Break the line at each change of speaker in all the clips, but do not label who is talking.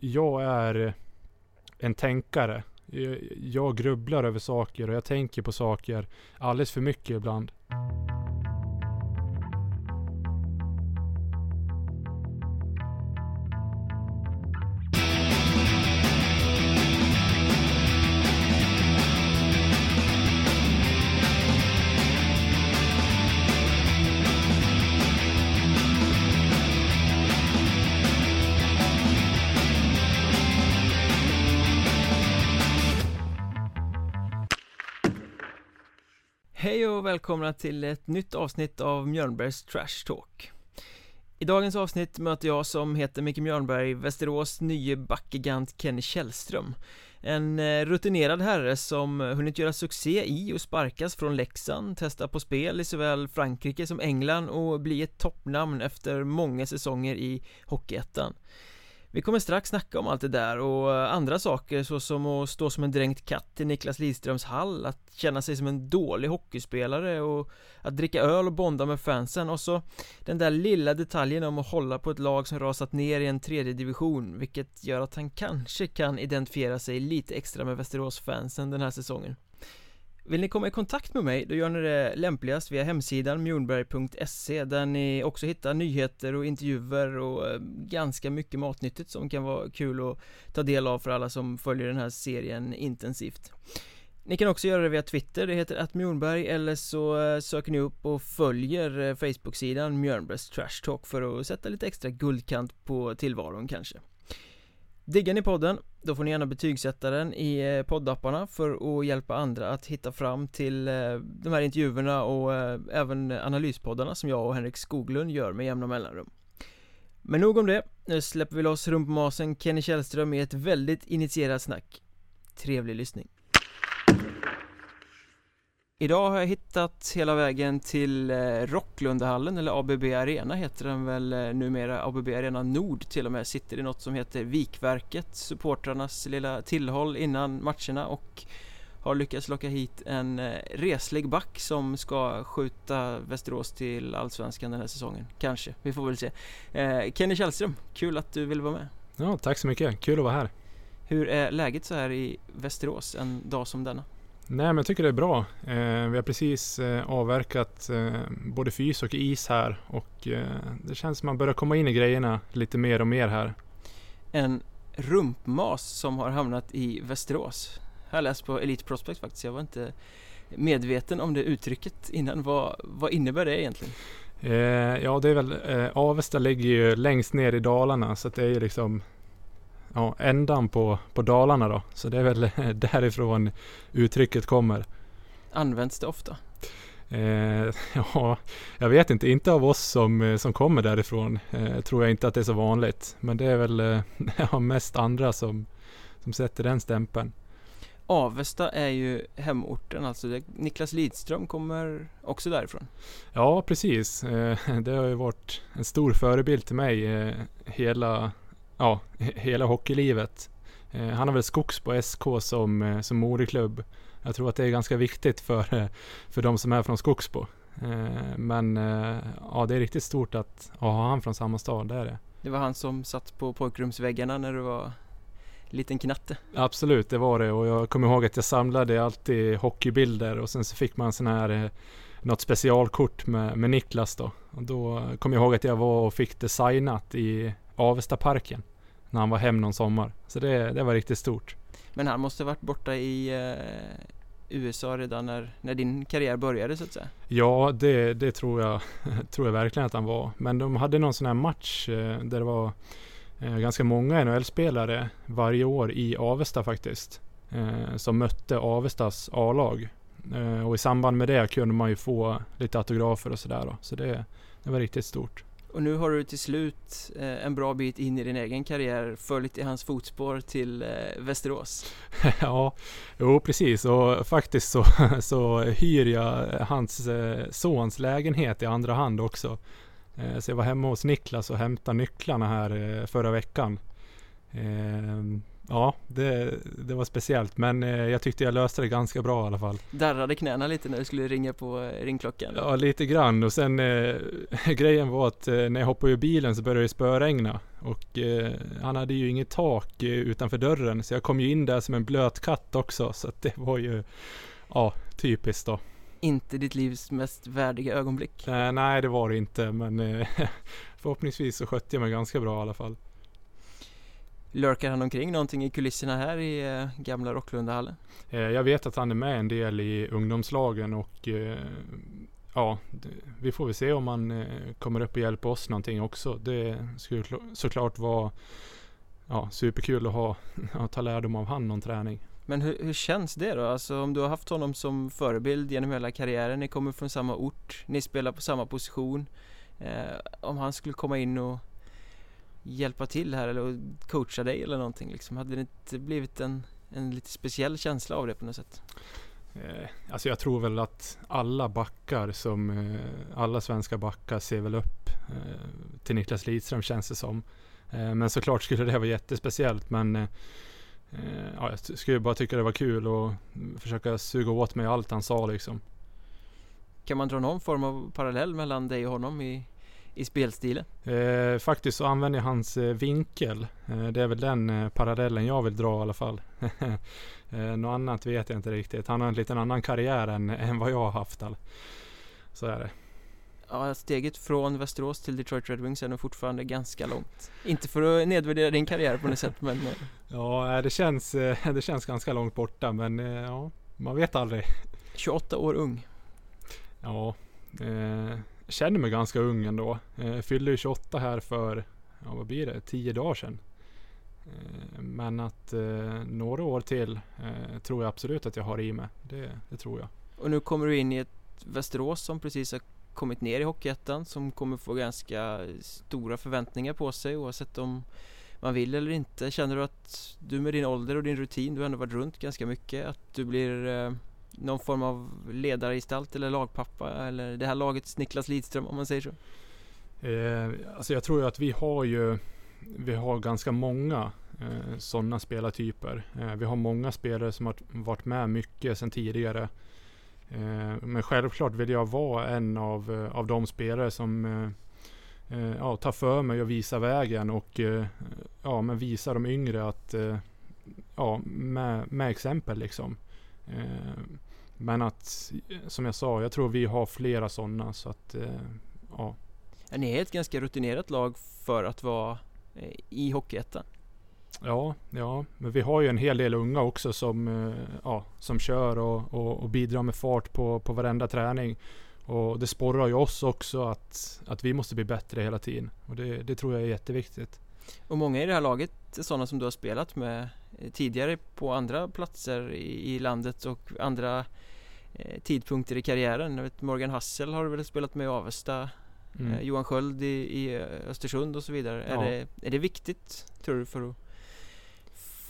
jag är en tänkare. Jag, jag grubblar över saker och jag tänker på saker alldeles för mycket ibland.
Välkomna till ett nytt avsnitt av Mjörnbergs Trash Talk. I dagens avsnitt möter jag som heter Micke Mjörnberg Västerås nye backgigant Kenny Källström. En eh, rutinerad herre som hunnit göra succé i och sparkas från Leksand Testa på spel i såväl Frankrike som England och bli ett toppnamn efter många säsonger i Hockeyettan vi kommer strax snacka om allt det där och eh, andra saker såsom att stå som en dränkt katt i Niklas Lidströms hall Att känna sig som en dålig hockeyspelare och att dricka öl och bonda med fansen och så Den där lilla detaljen om att hålla på ett lag som rasat ner i en tredje division Vilket gör att han kanske kan identifiera sig lite extra med Västerås-fansen den här säsongen vill ni komma i kontakt med mig, då gör ni det lämpligast via hemsidan mjornberg.se där ni också hittar nyheter och intervjuer och eh, ganska mycket matnyttigt som kan vara kul att ta del av för alla som följer den här serien intensivt. Ni kan också göra det via Twitter, det heter att Mjornberg eller så eh, söker ni upp och följer eh, Facebook-sidan Mjörnbergs Trash Talk för att sätta lite extra guldkant på tillvaron kanske. Diggar ni podden? Då får ni gärna betygsätta den i eh, poddapparna för att hjälpa andra att hitta fram till eh, de här intervjuerna och eh, även analyspoddarna som jag och Henrik Skoglund gör med jämna mellanrum. Men nog om det, nu släpper vi loss rumpmasen Kenny Källström i ett väldigt initierat snack. Trevlig lyssning. Idag har jag hittat hela vägen till eh, Rocklundahallen, eller ABB Arena heter den väl eh, numera, ABB Arena Nord till och med, sitter i något som heter Vikverket, supportrarnas lilla tillhåll innan matcherna och har lyckats locka hit en eh, reslig back som ska skjuta Västerås till Allsvenskan den här säsongen. Kanske, vi får väl se. Kenny Källström, kul att du vill vara med.
Ja, tack så mycket. Kul att vara här.
Hur är läget så här i Västerås en dag som denna?
Nej men jag tycker det är bra. Eh, vi har precis eh, avverkat eh, både fys och is här och eh, det känns som man börjar komma in i grejerna lite mer och mer här.
En rumpmas som har hamnat i Västerås. Jag har läst på Elite Prospect faktiskt. Jag var inte medveten om det uttrycket innan. Vad, vad innebär det egentligen?
Eh, ja det är väl, eh, Avesta ligger ju längst ner i Dalarna så det är ju liksom ja, ändan på, på Dalarna då. Så det är väl därifrån uttrycket kommer.
Används det ofta?
Eh, ja, jag vet inte. Inte av oss som, eh, som kommer därifrån eh, tror jag inte att det är så vanligt. Men det är väl eh, ja, mest andra som, som sätter den stämpeln.
Avesta är ju hemorten, alltså Niklas Lidström kommer också därifrån.
Ja, precis. Eh, det har ju varit en stor förebild till mig eh, hela ja, hela hockeylivet. Eh, han har väl Skogsbo SK som, eh, som moderklubb. Jag tror att det är ganska viktigt för, eh, för de som är från Skogsbo. Men ja, det är riktigt stort att ha han från samma stad, det är det.
Det var han som satt på pojkrumsväggarna när du var liten knatte?
Absolut, det var det och jag kommer ihåg att jag samlade alltid hockeybilder och sen så fick man sån här något specialkort med, med Niklas då. Och då kommer jag ihåg att jag var och fick det signat i Avestaparken när han var hem någon sommar. Så det, det var riktigt stort.
Men han måste varit borta i eh, USA redan när, när din karriär började så att säga?
Ja, det, det tror, jag, tror jag verkligen att han var. Men de hade någon sån här match eh, där det var eh, ganska många NHL-spelare varje år i Avesta faktiskt. Eh, som mötte Avestas A-lag. Eh, och i samband med det kunde man ju få lite autografer och sådär. Så det, det var riktigt stort.
Och nu har du till slut eh, en bra bit in i din egen karriär följt i hans fotspår till eh, Västerås.
ja, jo precis och faktiskt så, så hyr jag hans eh, sons lägenhet i andra hand också. Eh, så jag var hemma hos Niklas och hämtade nycklarna här eh, förra veckan. Ehm, Ja, det, det var speciellt men eh, jag tyckte jag löste det ganska bra i alla fall.
Darrade knäna lite när du skulle ringa på eh, ringklockan?
Ja, lite grann och sen eh, grejen var att eh, när jag hoppade ur bilen så började det spöregna och eh, han hade ju inget tak utanför dörren så jag kom ju in där som en blöt katt också så att det var ju ja, typiskt då.
Inte ditt livs mest värdiga ögonblick?
nej, det var det inte men förhoppningsvis så skötte jag mig ganska bra i alla fall.
Lurkar han omkring någonting i kulisserna här i eh, gamla Rocklundahallen?
Eh, jag vet att han är med en del i ungdomslagen och eh, ja, vi får väl se om han kommer upp och hjälper oss någonting också. Det skulle såklart vara ja, superkul att ha, att ta lärdom av han någon träning.
Men hur, hur, känns det då? Alltså om du har haft honom som förebild genom hela karriären, ni kommer från samma ort, ni spelar på samma position. Eh, om han skulle komma in och hjälpa till här eller coacha dig eller någonting liksom? Hade det inte blivit en, en lite speciell känsla av det på något sätt?
Eh, alltså jag tror väl att alla backar som, eh, alla svenska backar ser väl upp eh, till Niklas Lidström känns det som. Men såklart skulle det vara jättespeciellt men ja, jag skulle bara tycka det var kul och försöka suga åt mig allt han sa liksom.
Kan man dra någon form av parallell mellan dig och honom i, i spelstilen?
Eh, faktiskt så använder jag hans eh, vinkel. Eh, det är väl den eh, parallellen jag vill dra i alla fall. eh, något annat vet jag inte riktigt. Han har en liten annan karriär än, än vad jag har haft. All. Så är det.
Ja, steget från Västerås till Detroit Red Wings är nog fortfarande ganska långt. Inte för att nedvärdera din karriär på något sätt men... Eh.
Ja, det känns, det känns ganska långt borta men ja, man vet aldrig.
28 år ung.
Ja, eh, känner mig ganska ung ändå. Eh, jag fyllde ju 28 här för, ja vad blir det, 10 dagar sedan. Eh, men att eh, några år till eh, tror jag absolut att jag har i mig. Det, det, tror jag.
Och nu kommer du in i ett Västerås som precis har kommit ner i Hockeyettan som kommer få ganska stora förväntningar på sig oavsett om man vill eller inte. Känner du att du med din ålder och din rutin, du har ändå varit runt ganska mycket, att du blir eh, någon form av ledargestalt eller lagpappa eller det här lagets Niklas Lidström om man säger så?
Eh, alltså jag tror ju att vi har ju vi har ganska många eh, sådana spelartyper. Eh, vi har många spelare som har varit med mycket sedan tidigare. Eh, men självklart vill jag vara en av, eh, av de spelare som eh, eh, ja, tar för mig och visar vägen och eh, ja, men visar de yngre att eh, ja, med, med exempel liksom. Men att, som jag sa, jag tror vi har flera sådana så att, eh, ja.
Ni är ett ganska rutinerat lag för att vara eh, i Hockeyettan.
Ja, ja, men vi har ju en hel del unga också som, eh, ja, som kör och, och, och, bidrar med fart på, på varenda träning. Och det sporrar ju oss också att, att vi måste bli bättre hela tiden. Och det, det tror jag är jätteviktigt.
Och många i det här laget är sådana som du har spelat med tidigare på andra platser i, i landet och andra Eh, tidpunkter i karriären. Jag vet Morgan Hassel har väl spelat med i Avesta mm. eh, Johan Sköld i, i, eh, Östersund och så vidare. Ja. Är, det, är det viktigt tror du för att,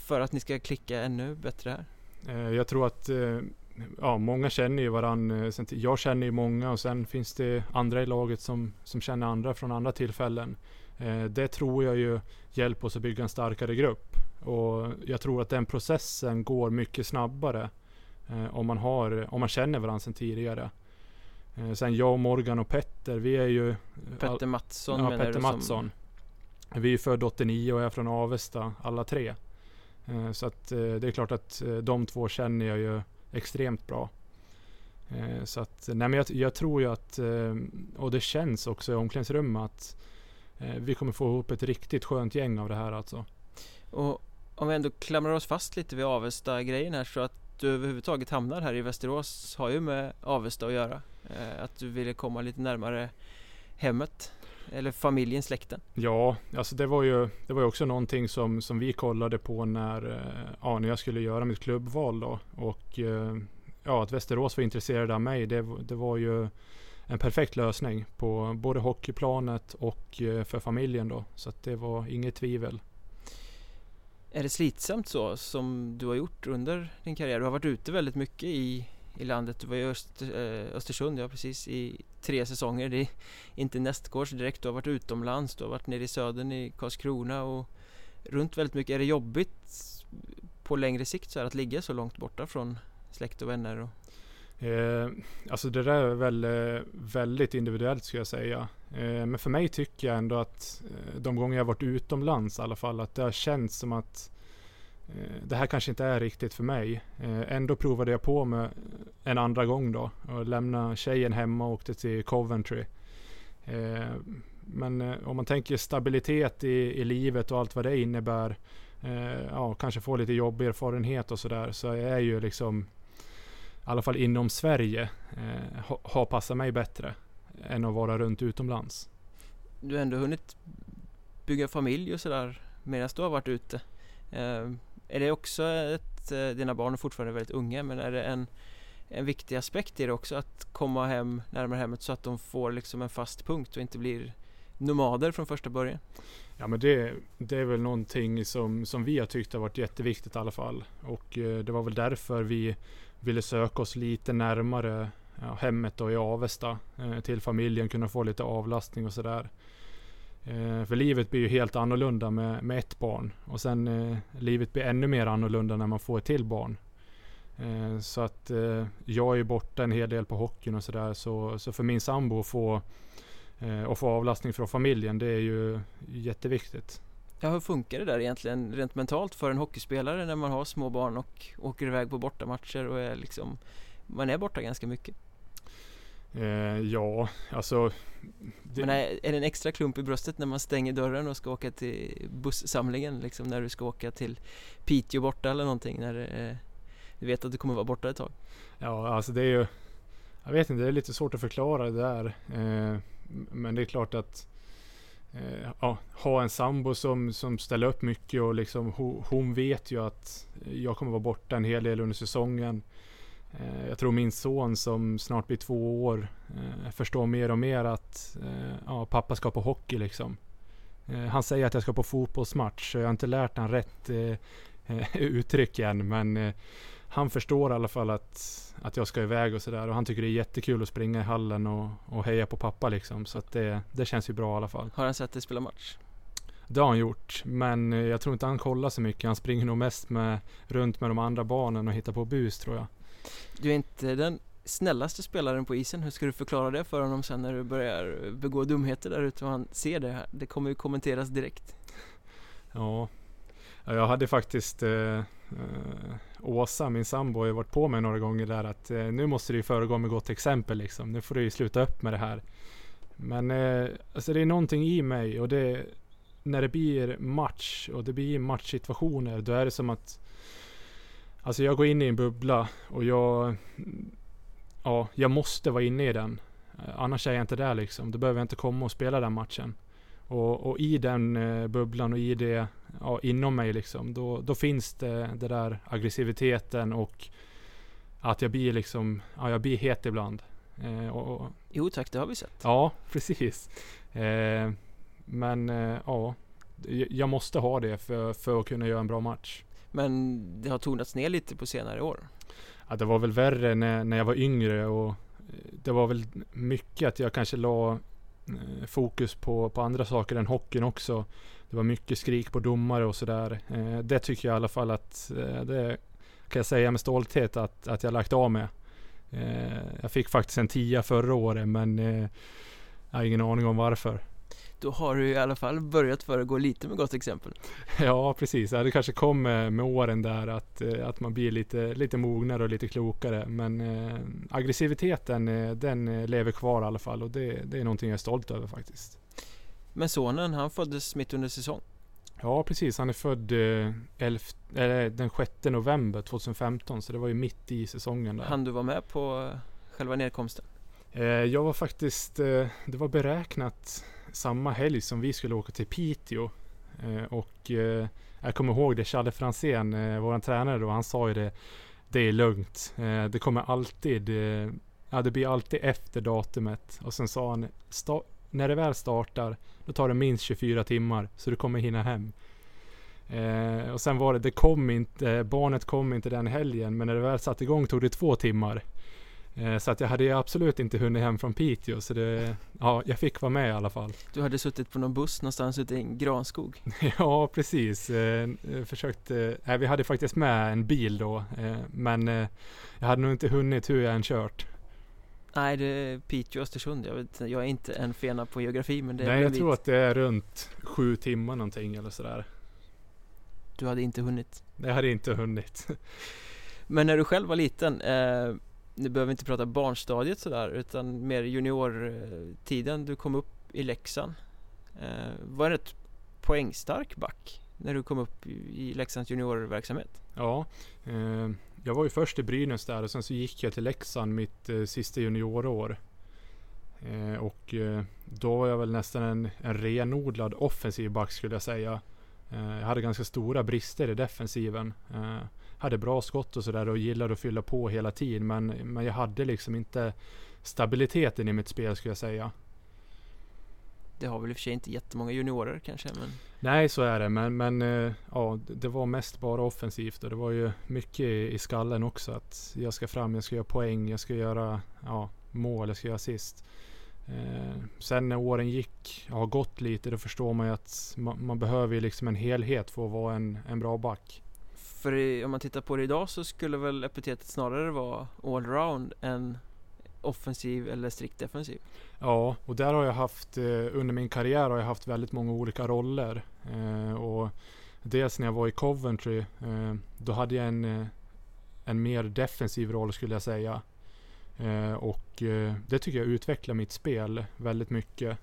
för att ni ska klicka ännu bättre här?
Eh, jag tror att eh, ja, många känner ju varandra. Jag känner ju många och sen finns det andra i laget som, som känner andra från andra tillfällen. Det tror jag ju hjälper oss att bygga en starkare grupp. Och jag tror att den processen går mycket snabbare Eh, om, man har, om man känner varandra sedan tidigare. Eh, sen jag, och Morgan och Petter, vi är ju...
Petter Mattsson
ja, Petter Mattsson. Som... Vi är födda 89 och är från Avesta alla tre. Eh, så att det är klart att de två känner jag ju extremt bra. Så att, nej men jag, jag, tror ju att, och det känns också i omklädningsrummet att vi kommer få ihop ett riktigt skönt gäng av det här alltså.
Och om vi ändå klamrar oss fast lite vid Avesta-grejen här så att du överhuvudtaget hamnar här i Västerås har ju med Avesta att göra. Eh, att du ville komma lite närmare hemmet eller familjen, släkten?
Ja, alltså det var ju, det var ju också någonting som, som vi kollade på när, eh, ja, när jag skulle göra mitt klubbval då. Och eh, ja, att Västerås var intresserade av mig, det, det var ju en perfekt lösning på både hockeyplanet och eh, för familjen då. Så att det var inget tvivel.
Är det slitsamt så som du har gjort under din karriär? Du har varit ute väldigt mycket i, i landet. Du var i Öst, eh, Östersund, ja precis, i tre säsonger. Det är inte nästgårds direkt. Du har varit utomlands, du har varit nere i södern i Karlskrona och runt väldigt mycket. Är det jobbigt på längre sikt så här, att ligga så långt borta från släkt och vänner? Och...
Eh, alltså det där är väl eh, väldigt individuellt skulle jag säga. Eh, men för mig tycker jag ändå att eh, de gånger jag varit utomlands i alla fall att det har känts som att eh, det här kanske inte är riktigt för mig. Eh, ändå provade jag på med en andra gång då och lämnade tjejen hemma och åkte till Coventry. men om man tänker stabilitet i, i livet och allt vad det innebär. ja, kanske få lite jobberfarenhet och sådär. Så är ju liksom i alla fall inom Sverige, eh, ha, har passat mig bättre än att vara runt utomlands.
Du har ändå hunnit bygga familj och sådär medan du har varit ute. Eh, är det också ett, eh, dina barn är fortfarande väldigt unga, men är det en, en viktig aspekt i det också att komma hem närmare hemmet så att de får liksom en fast punkt och inte blir nomader från första början?
Ja men det, det är väl någonting som, som vi har tyckt har varit jätteviktigt i alla fall. Och eh, det var väl därför vi ville söka oss lite närmare ja, hemmet och i Avesta eh, till familjen, kunna få lite avlastning och sådär. Eh, för livet blir ju helt annorlunda med, med ett barn och sen eh, livet blir ännu mer annorlunda när man får ett till barn. Eh, så att eh, jag är borta en hel del på hockeyn och sådär så, så för min sambo att få, eh, att få avlastning från familjen det är ju jätteviktigt.
Ja, hur funkar det där egentligen rent mentalt för en hockeyspelare när man har små barn och åker iväg på bortamatcher och är liksom Man är borta ganska mycket.
Eh, ja, alltså
det... Men är, är det en extra klump i bröstet när man stänger dörren och ska åka till bussamlingen liksom när du ska åka till Piteå borta eller någonting när eh, du vet att du kommer vara borta ett tag?
Ja, alltså det är ju Jag vet inte, det är lite svårt att förklara det där. Eh, men det är klart att Eh, ja, ha en sambo som, som ställer upp mycket och liksom hon, hon, vet ju att jag kommer vara borta en hel del under säsongen. Eh, jag tror min son som snart blir två år eh, förstår mer och mer att ja, pappa ska på hockey liksom. Han säger att jag ska på fotbollsmatch så jag har inte lärt honom rätt uttryck än men han förstår i alla fall att att jag ska iväg och sådär. Och han tycker det är jättekul att springa i hallen och, och heja på pappa liksom. Så att det, det känns ju bra i alla fall.
Har han sett dig spela match?
Det har han gjort, men eh, jag tror inte han kollar så mycket. Han springer nog mest med, runt med de andra barnen och hittar på bus tror jag.
Du är inte den snällaste spelaren på isen. Hur ska du förklara det för honom sen när du börjar begå dumheter där ute och han ser det här? Det kommer ju kommenteras direkt.
Ja, jag hade faktiskt eh, Uh, Åsa, min sambo, har ju varit på mig några gånger där att eh, nu måste du föregå med gott exempel liksom. Nu får du ju sluta upp med det här. Men eh, alltså det är någonting i mig och det när det blir match och det blir matchsituationer då är det som att Alltså jag går in i en bubbla och jag Ja, jag måste vara inne i den. Eh, annars är jag inte där liksom. Då behöver jag inte komma och spela den matchen. Och, och i den eh, bubblan och i det ja, inom mig liksom, då, då finns det, det där aggressiviteten och att jag blir liksom, ja jag blir het ibland.
Eh, och, och, jo tack, det har vi sett.
Ja, precis. Eh, men eh, ja, jag måste ha det för, för att kunna göra en bra match.
Men det har tonats ner lite på senare år?
Ja, det var väl värre när, när jag var yngre och det var väl mycket att jag kanske la Eh, fokus på, på andra saker än hockeyn också. Det var mycket skrik på domare och sådär. Eh, det tycker jag i alla fall att eh, det kan jag säga med stolthet att, att jag lagt av med. Jag fick faktiskt en tia förra året men jag har ingen aning om varför.
Då har du i alla fall börjat föregå lite med gott exempel.
Ja, precis. Det kanske kom med åren där att, eh, att man blir lite, lite mognare och lite klokare. Men eh, aggressiviteten, eh, den lever kvar i alla fall och det, det är någonting jag är stolt över faktiskt.
Men sonen, han föddes mitt under säsong?
Ja, precis. Han är född eh, elf, eh, den 6 november 2015, så det var ju mitt i säsongen. Där.
Han du var med på själva nedkomsten?
Eh, jag var faktiskt, det var beräknat samma helg som vi skulle åka till Piteå. Eh, och eh, jag kommer ihåg det, Challe Franzén, eh, vår tränare då, han sa ju det. Det är lugnt. det kommer alltid, ja det blir alltid efter datumet. Och sen sa han, när det väl startar, då tar det minst 24 timmar, så du kommer hinna hem. Eh, och sen var det, det kom inte, barnet kom inte den helgen, men när det väl satte igång tog det två timmar. Eh, så att jag hade absolut inte hunnit hem från Piteå så det, ja, jag fick vara med i alla fall.
Du hade suttit på någon buss någonstans ute i en granskog?
ja, precis. Eh, försökt, eh, vi hade faktiskt med en bil då, eh, men eh, jag hade nog inte hunnit hur jag än kört.
Nej, det är Piteå och Östersund. Jag, vet, jag är inte en fena på geografi men det är
Nej, jag tror att det är runt sju timmar någonting eller sådär.
Du hade inte hunnit.
Jag hade inte hunnit.
Men när du själv var liten, eh, nu behöver vi inte prata barnstadiet sådär utan mer juniortiden, du kom upp i Leksand. Eh, var en rätt poängstark back när du kom upp i Leksands juniorverksamhet?
Ja, eh, jag var ju först i Brynäs där och sen så gick jag till Leksand mitt eh, sista juniorår. Eh, och eh, då var jag väl nästan en, en renodlad offensiv back skulle jag säga. Eh, jag hade ganska stora brister i defensiven. Eh, hade bra skott och sådär och gillade att fylla på hela tiden men, men jag hade liksom inte stabiliteten i mitt spel skulle jag säga.
Det har väl i och för sig inte jättemånga juniorer kanske men
Nej, så är det. Men, men eh, ja, det var mest bara offensivt och det var ju mycket i skallen också. Att jag ska fram, jag ska göra poäng, jag ska göra ja, mål, jag ska göra assist. Eh, sen när åren gick, har gått lite, då förstår man ju att man, man behöver ju liksom en helhet för att vara en, en bra back.
För i, om man tittar på det idag så skulle väl epitetet snarare vara allround än offensiv eller strikt defensiv?
Ja, och där har jag haft, eh, under min karriär har jag haft väldigt många olika roller. Eh, och dels när jag var i Coventry, eh, då hade jag en, en mer defensiv roll skulle jag säga. Och det tycker jag utvecklar mitt spel väldigt mycket.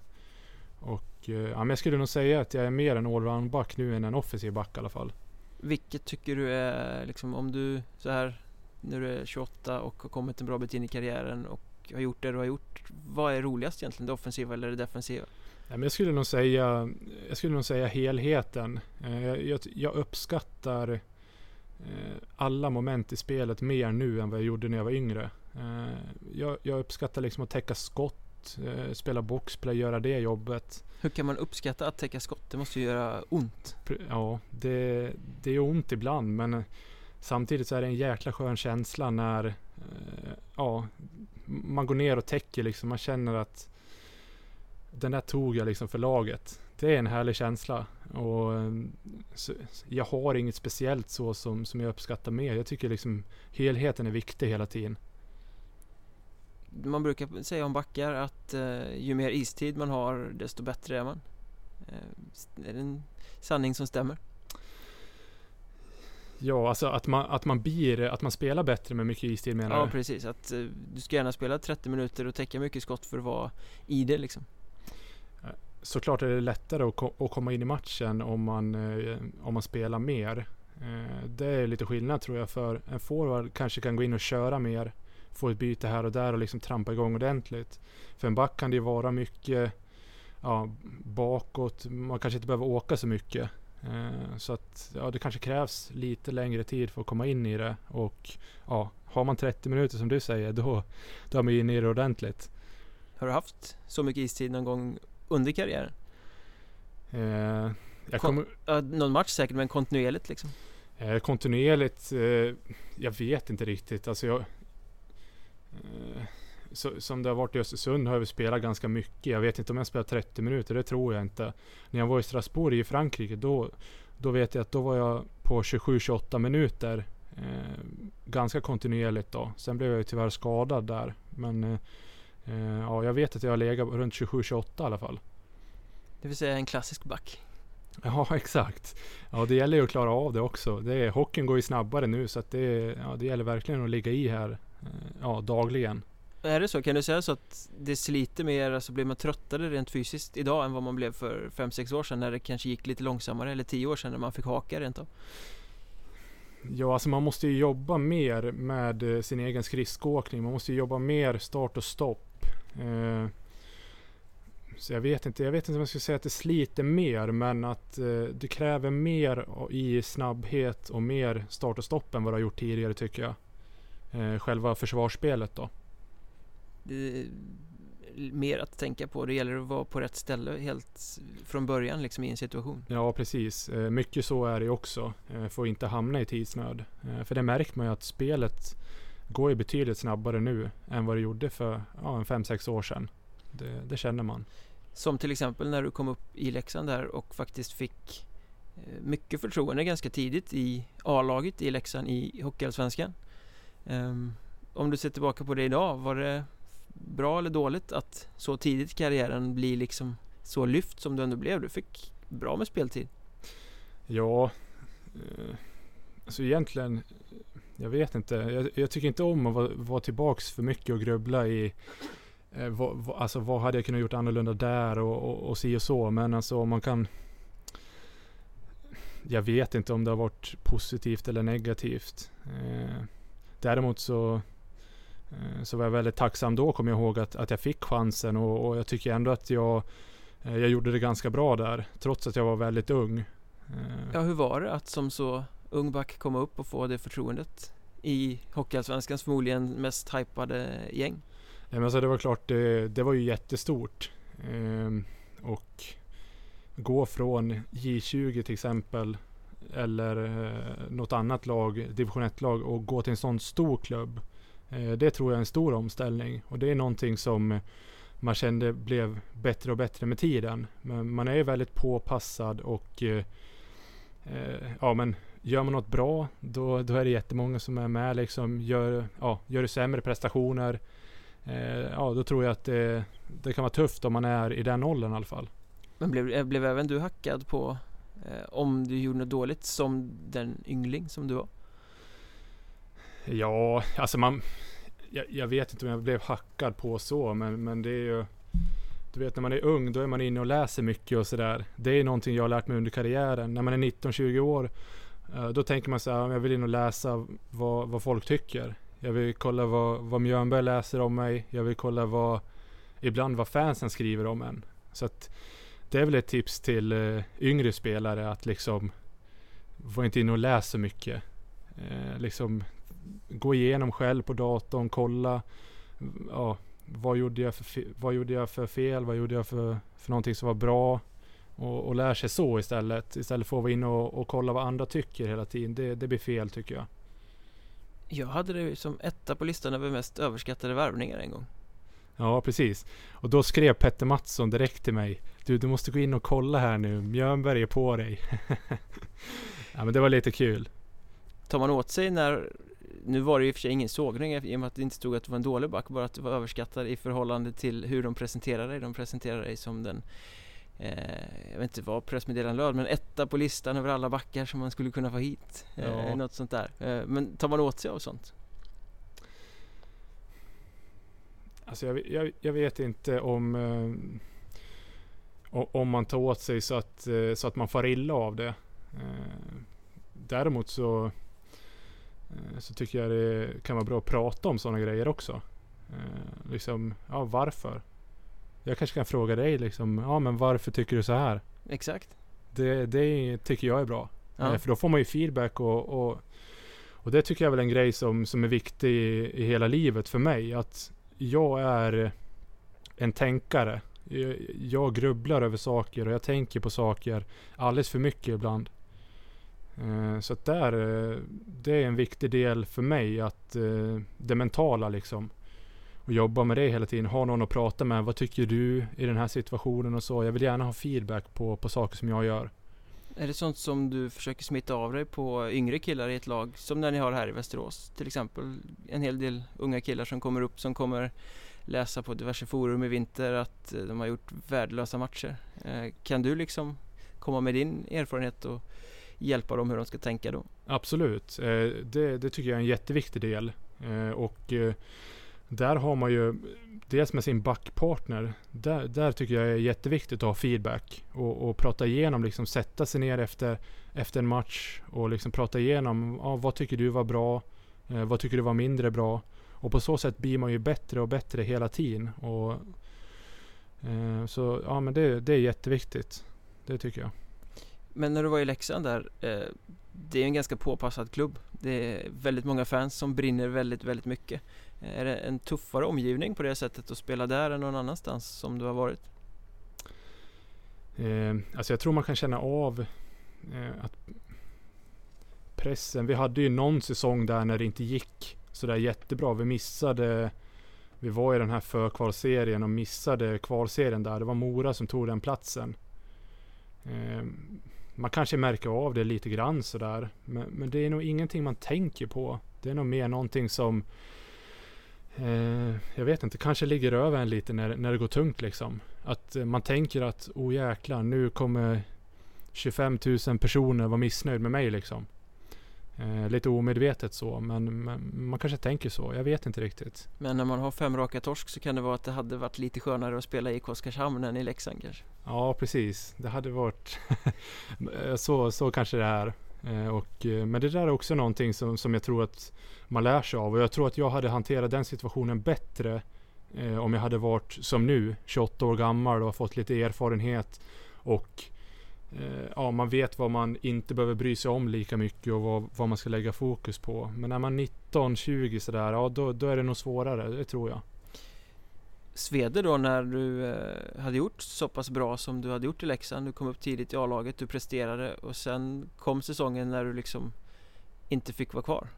Och ja, men jag skulle nog säga att jag är mer en allround-back nu än en offensiv back i alla fall.
Vilket tycker du är, liksom om du så här när du är 28 och har kommit en bra bit in i karriären och har gjort det du har gjort. Vad är roligast egentligen? Det offensiva eller det defensiva?
Men jag, skulle nog säga, jag skulle nog säga helheten. Eh, jag, jag, jag uppskattar eh, alla moment i spelet mer nu än vad jag gjorde när jag var yngre. Eh, jag, jag uppskattar liksom att täcka skott, spela boxplay, göra det jobbet.
Hur kan man uppskatta att täcka skott? Det måste ju göra ont.
Ja, det, det är ont ibland men samtidigt så är det en jäkla skön känsla när eh, ja, man går ner och täcker liksom. Man känner att den där tog jag liksom för laget. Det är en härlig känsla. Och eh, så, jag har inget speciellt så som, som jag uppskattar mer. Jag tycker liksom helheten är viktig hela tiden.
Man brukar säga om backar att eh, ju mer istid man har desto bättre är man. Eh, är det en sanning som stämmer?
Ja, alltså att man, att man blir, att man spelar bättre med mycket istid menar
Ja,
du?
precis. Att uh, du ska gärna spela 30 minuter och täcka mycket skott för att vara i det liksom.
Såklart är det lättare att, ko att komma in i matchen om man, eh, om man spelar mer. Eh, det är lite skillnad tror jag för en forward kanske kan gå in och köra mer. Få ett byte här och där och liksom trampa igång ordentligt. För en back kan det ju vara mycket ja, bakåt. Man kanske inte behöver åka så mycket. Eh, så att ja, det kanske krävs lite längre tid för att komma in i det. Och ja, har man 30 minuter som du säger, då, då är man inne i det ordentligt.
Har du haft så mycket istid någon gång under karriären?
Eh, jag
Kon- Ja, någon match säkert, men kontinuerligt liksom?
eh, kontinuerligt, eh, jag vet inte riktigt. Alltså jag, eh, så, som det har varit i Östersund har vi spelat ganska mycket. Jag vet inte om jag spelat 30 minuter, det tror jag inte. När jag var i Strasbourg i Frankrike, då, då vet jag att då var jag på 27-28 minuter. Eh, ganska kontinuerligt då. Sen blev jag ju tyvärr skadad där. Men eh, eh, ja, jag vet att jag har legat runt 27-28 i alla fall.
Det vill säga en klassisk back.
Ja, exakt. Ja, det gäller ju att klara av det också. Det är, hockeyn går ju snabbare nu så att det, ja, det gäller verkligen att ligga i här eh, ja, dagligen.
Är det så? Kan du säga så att det sliter mer, alltså blir man tröttare rent fysiskt idag än vad man blev för 5-6 år sedan när det kanske gick lite långsammare eller 10 år sedan när man fick haka rent av?
Ja, alltså man måste ju jobba mer med eh, sin egen skridskoåkning. Man måste ju jobba mer start och stopp. Eh, så jag vet inte, jag vet inte om jag ska säga att det sliter mer, men att eh, det kräver mer i snabbhet och mer start och stopp än vad det har gjort tidigare tycker jag. Eh, själva försvarsspelet då.
Är mer att tänka på. Det gäller att vara på rätt ställe helt från början liksom i en situation.
Ja, precis. Eh, mycket så är det också. Eh, Får inte hamna i tidsnöd. Eh, För det märker man ju att spelet går ju betydligt snabbare nu än vad det gjorde för ja, en 5-6 år sedan. Det, det, känner man.
Som till exempel när du kom upp i Leksand där och faktiskt fick eh, mycket förtroende ganska tidigt i A-laget i Leksand i Hockeyallsvenskan. Um, om du ser tillbaka på det idag, var det bra eller dåligt att så tidigt i karriären bli liksom så lyft som du ändå blev? Du fick bra med speltid.
Ja, eh, alltså egentligen, jag vet inte. Jag, jag tycker inte om att vara, vara tillbaks för mycket och grubbla i eh, vad, vad, alltså vad hade jag kunnat gjort annorlunda där och, och, och si och så. Men alltså om man kan jag vet inte om det har varit positivt eller negativt. Eh, däremot så, så var jag väldigt tacksam då, kommer jag ihåg, att, att jag fick chansen och, och jag tycker ändå att jag, eh, jag gjorde det ganska bra där, trots att jag var väldigt ung.
Eh. Ja, hur var det att som så ung back komma upp och få det förtroendet i Hockeyallsvenskans förmodligen mest hypade gäng?
Ja, men alltså det var klart, det, det var ju jättestort. Ehm, och gå från J20 till exempel eller eh, något annat lag, division 1-lag och gå till en sån stor klubb. Eh, det tror jag är en stor omställning och det är någonting som eh, man kände blev bättre och bättre med tiden. Men man är ju väldigt påpassad och eh, eh, ja men gör man något bra då, då är det jättemånga som är med liksom. Gör, ja, gör du sämre prestationer eh, ja då tror jag att det, det kan vara tufft om man är i den åldern i alla fall.
Men blev, blev även du hackad på eh, om du gjorde något dåligt som den yngling som du var?
Ja, alltså man... Jag, jag, vet inte om jag blev hackad på så, men, men det är ju... Du vet när man är ung, då är man inne och läser mycket och sådär. Det är någonting jag har lärt mig under karriären. När man är 19-20 år, eh, då tänker man så här, jag vill in och läsa vad, vad folk tycker. Jag vill kolla vad, vad Mjörnberg läser om mig. Jag vill kolla vad, ibland vad fansen skriver om en. Så att det är väl ett tips till eh, yngre spelare att liksom var inte inne och läs så mycket. Eh, liksom gå igenom själv på datorn, kolla ja, vad, gjorde jag för vad gjorde jag för fel, vad gjorde jag för, för någonting som var bra och, och lär sig så istället. Istället för att vara inne och, och kolla vad andra tycker hela tiden. Det, det blir fel tycker jag.
Jag hade det som etta på listan över mest överskattade värvningar en gång.
Ja, precis. Och då skrev Petter Mattsson direkt till mig. Du, du måste gå in och kolla här nu. Mjörnberg är på dig. ja, men det var lite kul.
Tar man åt sig när nu var det i och för sig ingen sågning i och med att det inte stod att det var en dålig back, bara att det var överskattad i förhållande till hur de presenterade dig. De presenterade dig som den, eh, jag vet inte vad pressmeddelandet löd, men etta på listan över alla backar som man skulle kunna få hit. Eh, ja. något sånt där. Eh, men tar man åt sig av sånt?
Alltså jag, jag, jag vet inte om eh, om man tar åt sig så att, eh, så att man får illa av det. Eh, däremot så, eh, så tycker jag det kan vara bra att prata om sådana grejer också. Liksom, ja varför? Jag kanske kan fråga dig liksom, ja men varför tycker du så här?
Exakt.
Det, det tycker jag är bra. Ja. För då får man ju feedback och, och, och det tycker jag är väl en grej som, som är viktig i, i hela livet för mig. Att jag är en tänkare. Jag, jag grubblar över saker och jag tänker på saker alldeles för mycket ibland. Eh, så att där, eh, det är en viktig del för mig att eh, det mentala liksom. Och jobba med det hela tiden. Ha någon att prata med. Vad tycker du i den här situationen och så. Jag vill gärna ha feedback på, på saker som jag gör.
Är det sånt som du försöker smitta av dig på yngre killar i ett lag? Som när ni har här i Västerås till exempel. En hel del unga killar som kommer upp som kommer läsa på diverse forum i vinter att de har gjort värdelösa matcher. Kan du liksom komma med din erfarenhet och hjälpa dem hur de ska tänka då?
Absolut, eh, det, det tycker jag är en jätteviktig del. Eh, och eh, där har man ju dels med sin backpartner. Där, där tycker jag är jätteviktigt att ha feedback och, och prata igenom, liksom sätta sig ner efter, efter en match och liksom prata igenom. ah, vad tycker du var bra? Eh, vad tycker du var mindre bra? Och på så sätt blir man ju bättre och bättre hela tiden. Och, eh, så ja, men det, det är jätteviktigt. Det tycker jag.
Men när du var i Leksand där, eh, det är en ganska påpassad klubb. Det är väldigt många fans som brinner väldigt, väldigt mycket. Eh, är det en tuffare omgivning på det sättet att spela där än någon annanstans som du har varit?
Eh, alltså jag tror man kan känna av eh, att pressen, vi hade ju någon säsong där när det inte gick sådär jättebra. Vi missade, vi var i den här förkvalserien och missade kvalserien där. Det var Mora som tog den platsen. Eh, man kanske märker av det lite grann sådär. Men, men det är nog ingenting man tänker på. Det är nog mer någonting som eh, jag vet inte, kanske ligger över en lite när, när det går tungt liksom. Att eh, man tänker att, oh jäklar, nu kommer 25 000 personer vara missnöjd med mig liksom. Eh, lite omedvetet så, men, men, man kanske tänker så. Jag vet inte riktigt.
Men när man har fem raka torsk så kan det vara att det hade varit lite skönare att spela i Oskarshamn än i Leksand kanske?
Ja, precis. Det hade varit så, så kanske det är. Eh, och, eh, men det där är också någonting som, som jag tror att man lär sig av. Och jag tror att jag hade hanterat den situationen bättre eh, om jag hade varit som nu, 28 år gammal och fått lite erfarenhet. Och ja, man vet vad man inte behöver bry sig om lika mycket och vad, vad man ska lägga fokus på. Men när man är 19, 20 sådär, ja då, då är det nog svårare, det tror jag.
Sveder då när du eh, hade gjort så pass bra som du hade gjort i Leksand. Du kom upp tidigt i A-laget, du presterade och sen kom säsongen när du liksom inte fick vara kvar.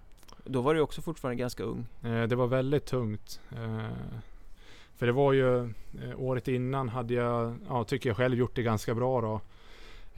Då var du också fortfarande ganska ung.
Eh, det var väldigt tungt. Eh, för det var ju eh, året innan hade jag, ja, tycker jag själv gjort det ganska bra då.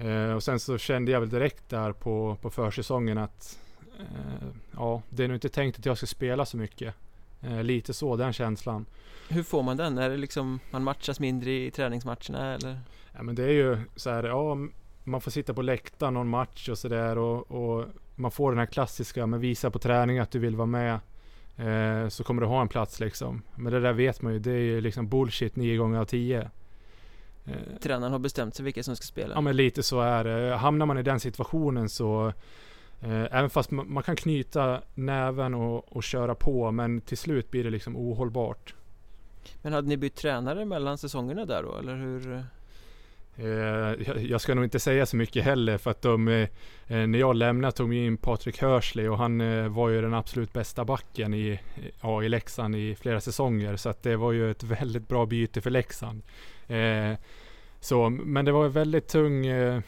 Eh, och sen så kände jag väl direkt där på, på försäsongen att eh, ja, det är nog inte tänkt att jag ska spela så mycket. Eh, lite så, den känslan.
Hur får man den? Är det liksom man matchas mindre i träningsmatcherna eller?
Ja men det är ju så här, ja man får sitta på läktaren någon match och sådär och, och, man får den här klassiska, men visa på träning att du vill vara med. Eh, så kommer du ha en plats liksom. Men det där vet man ju, det är ju liksom bullshit nio gånger av tio.
Eh, Tränaren har bestämt sig vilka som ska spela?
Ja men lite så är det. Hamnar man i den situationen så Eh, även fast man, man, kan knyta näven och, och, köra på men till slut blir det liksom ohållbart.
Men hade ni bytt tränare mellan säsongerna där då eller hur?
Eh, jag ska nog inte säga så mycket heller för att de, eh, när jag lämnade tog in Patrik Hörsley och han eh, var ju den absolut bästa backen i, ja, i Leksand i flera säsonger. Så att det var ju ett väldigt bra byte för Leksand. Eh, så, men det var en väldigt tung, eh,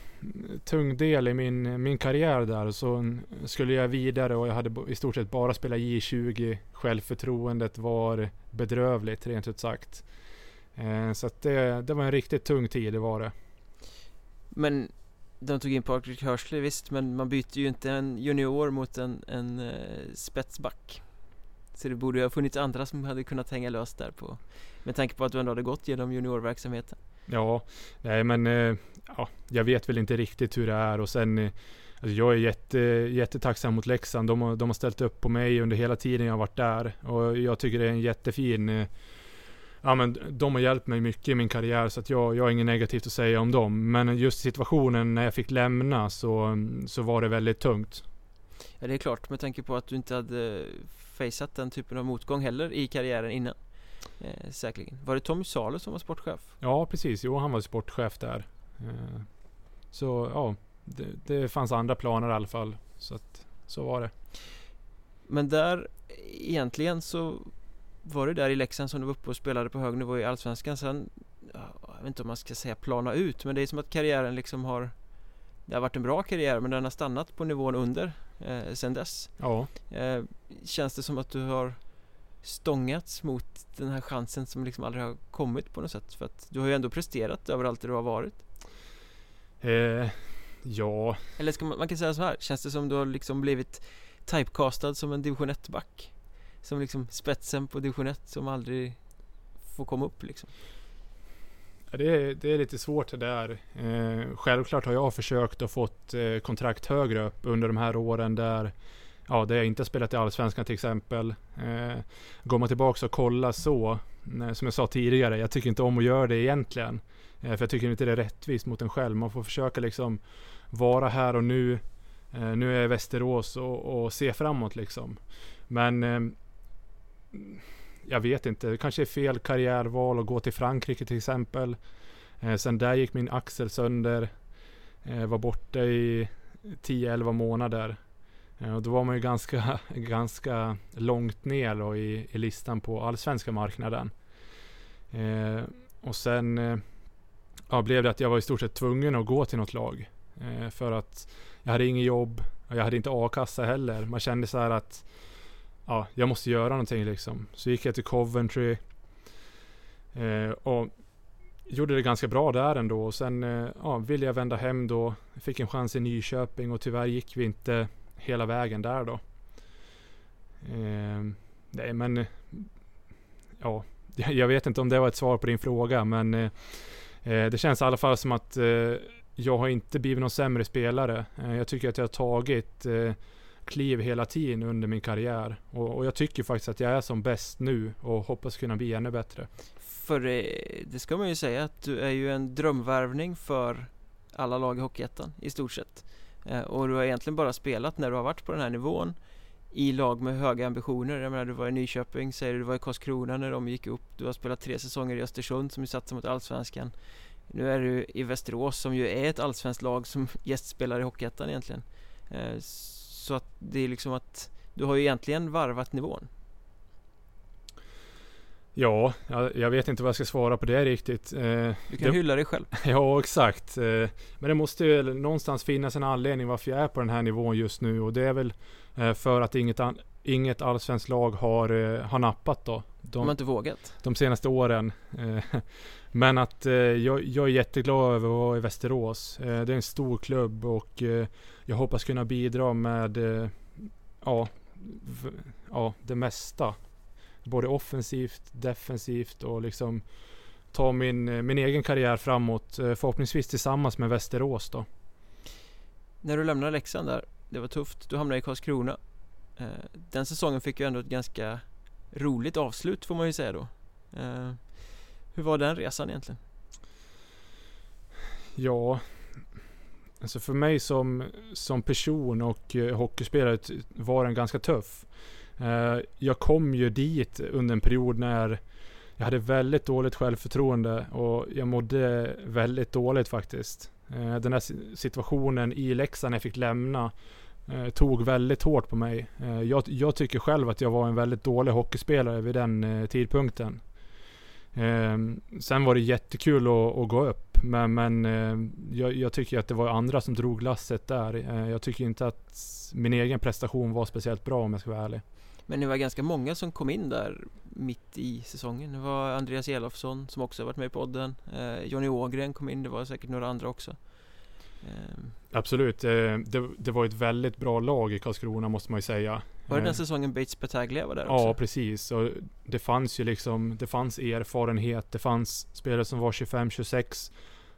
tung del i min, min karriär där. Så skulle jag vidare och jag hade i stort sett bara spelat J20. Självförtroendet var bedrövligt rent ut sagt. Eh, så det, det var en riktigt tung tid, det var det.
Men de tog in Patrik Hörsley visst, men man byter ju inte en junior mot en, en uh, spetsback. Så det borde ju ha funnits andra som hade kunnat hänga löst där på Med tanke på att du ändå hade gått genom juniorverksamheten
Ja, nej men eh, ja, jag vet väl inte riktigt hur det är och sen eh, alltså jag är jätte, jättetacksam mot Leksand. De har, de har ställt upp på mig under hela tiden jag har varit där och jag tycker det är en jättefin eh, Ja men de har hjälpt mig mycket i min karriär så att jag, jag har inget negativt att säga om dem. Men just situationen när jag fick lämna så, så var det väldigt tungt.
Ja det är klart med tanke på att du inte hade faceat den typen av motgång heller i karriären innan. Eh, säkerligen. Var det Tommy Salo som var sportchef?
Ja, precis. Jo, han var sportchef där. Eh, så ja, det, det, fanns andra planer i alla fall. Så att, så var det.
Men där, egentligen så var det där i Leksand som du var uppe och spelade på hög nivå i Allsvenskan. Sen, jag vet inte om man ska säga plana ut, men det är som att karriären liksom har det har varit en bra karriär men den har stannat på nivån under eh, sen dess.
Ja.
Eh, känns det som att du har stångats mot den här chansen som liksom aldrig har kommit på något sätt? För att du har ju ändå presterat överallt där du har varit.
Eh, ja.
Eller ska man, man kan säga så här, känns det som du har liksom blivit typecastad som en division 1-back? Som liksom spetsen på division 1 som aldrig får komma upp liksom?
Ja, det, är, det är lite svårt det där. Eh, självklart har jag försökt att fått eh, kontrakt högre upp under de här åren där ja, där jag inte spelat i Allsvenskan till exempel. Eh, går man tillbaka och kollar så, eh, som jag sa tidigare, jag tycker inte om att göra det egentligen. Eh, för jag tycker inte det är rättvist mot en själv. Man får försöka liksom vara här och nu. Eh, nu är jag i Västerås och, och se framåt liksom. Men eh, jag vet inte, det kanske är fel karriärval att gå till Frankrike till exempel. Eh, sen där gick min axel sönder. Eh, var borta i 10-11 månader. Eh, och då var man ju ganska, ganska långt ner då i, i listan på allsvenska marknaden. Eh, och sen eh, ja, blev det att jag var i stort sett tvungen att gå till något lag. Eh, för att jag hade inget jobb och jag hade inte a-kassa heller. Man kände så här att ja, jag måste göra någonting liksom. Så gick jag till Coventry. Eh, och gjorde det ganska bra där ändå. Och sen eh, ja, ville jag vända hem då. Fick en chans i Nyköping och tyvärr gick vi inte hela vägen där då. Eh, nej men, ja, jag vet inte om det var ett svar på din fråga men eh, eh, det känns i alla fall som att eh, jag har inte blivit någon sämre spelare. Eh, jag tycker att jag har tagit eh, kliv hela tiden under min karriär. Och, och, jag tycker faktiskt att jag är som bäst nu och hoppas kunna bli ännu bättre.
För eh, det ska man ju säga att du är ju en drömvärvning för alla lag i Hockeyettan i stort sett. Eh, och du har egentligen bara spelat när du har varit på den här nivån i lag med höga ambitioner. Jag menar du var i Nyköping, säger du, du var i Karlskrona när de gick upp. Du har spelat tre säsonger i Östersund som ju satsar mot Allsvenskan. Nu är du i Västerås som ju är ett allsvenskt lag som gästspelar i Hockeyettan egentligen. Eh, så att det är liksom att du har ju egentligen varvat nivån.
Ja, jag, jag, vet inte vad jag ska svara på det riktigt.
Eh, du kan det, hylla dig själv.
Ja, exakt. Eh, men det måste ju någonstans finnas en anledning varför jag är på den här nivån just nu och det är väl eh, för att inget, an, inget allsvenskt lag har, har nappat då.
De, de har inte vågat?
De senaste åren. Eh, men att eh, jag, jag, är jätteglad över att vara i Västerås. det är en stor klubb och jag hoppas kunna bidra med ja, ja, det mesta både offensivt, defensivt och liksom ta min, eh, min egen karriär framåt. Eh, förhoppningsvis tillsammans med Västerås då.
När du lämnade Leksand där, det var tufft. Du hamnade i Karlskrona. Eh, den säsongen fick ju ändå ett ganska roligt avslut får man ju säga då. Eh, hur var den resan egentligen?
Ja, alltså för mig som, som person och eh, hockeyspelare var den ganska tuff. Eh, jag kom ju dit under en period när jag hade väldigt dåligt självförtroende och jag mådde väldigt dåligt faktiskt. Eh, den här situationen i Leksand när jag fick lämna eh, tog väldigt hårt på mig. Eh, jag, jag, tycker själv att jag var en väldigt dålig hockeyspelare vid den eh, tidpunkten. Eh, sen var det jättekul att, att gå upp, men, men jag, jag, tycker att det var andra som drog lasset där. Jag tycker inte att min egen prestation var speciellt bra om jag ska vara ärlig.
Men det var ganska många som kom in där mitt i säsongen. Det var Andreas Elofsson som också varit med i podden. Eh, Jonny Ågren kom in, det var säkert några andra också.
Eh. Absolut, eh, det, det, var ett väldigt bra lag i Karlskrona måste man ju säga.
Var det den eh. säsongen Bates Battaglia var där också?
Ja, precis. Och det fanns ju liksom, det fanns erfarenhet, det fanns spelare som var 25-26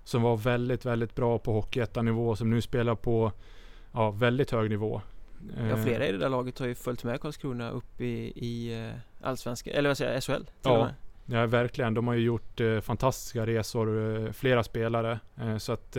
som var väldigt, väldigt bra på hockeyettanivå som nu spelar på ja, väldigt hög nivå.
Ja, eh. flera i det där laget har ju följt med Karlskrona upp i, i Allsvenskan, eller vad säger jag, SHL?
Ja, ja, verkligen. De har ju gjort eh, fantastiska resor, eh, flera spelare. Eh, så att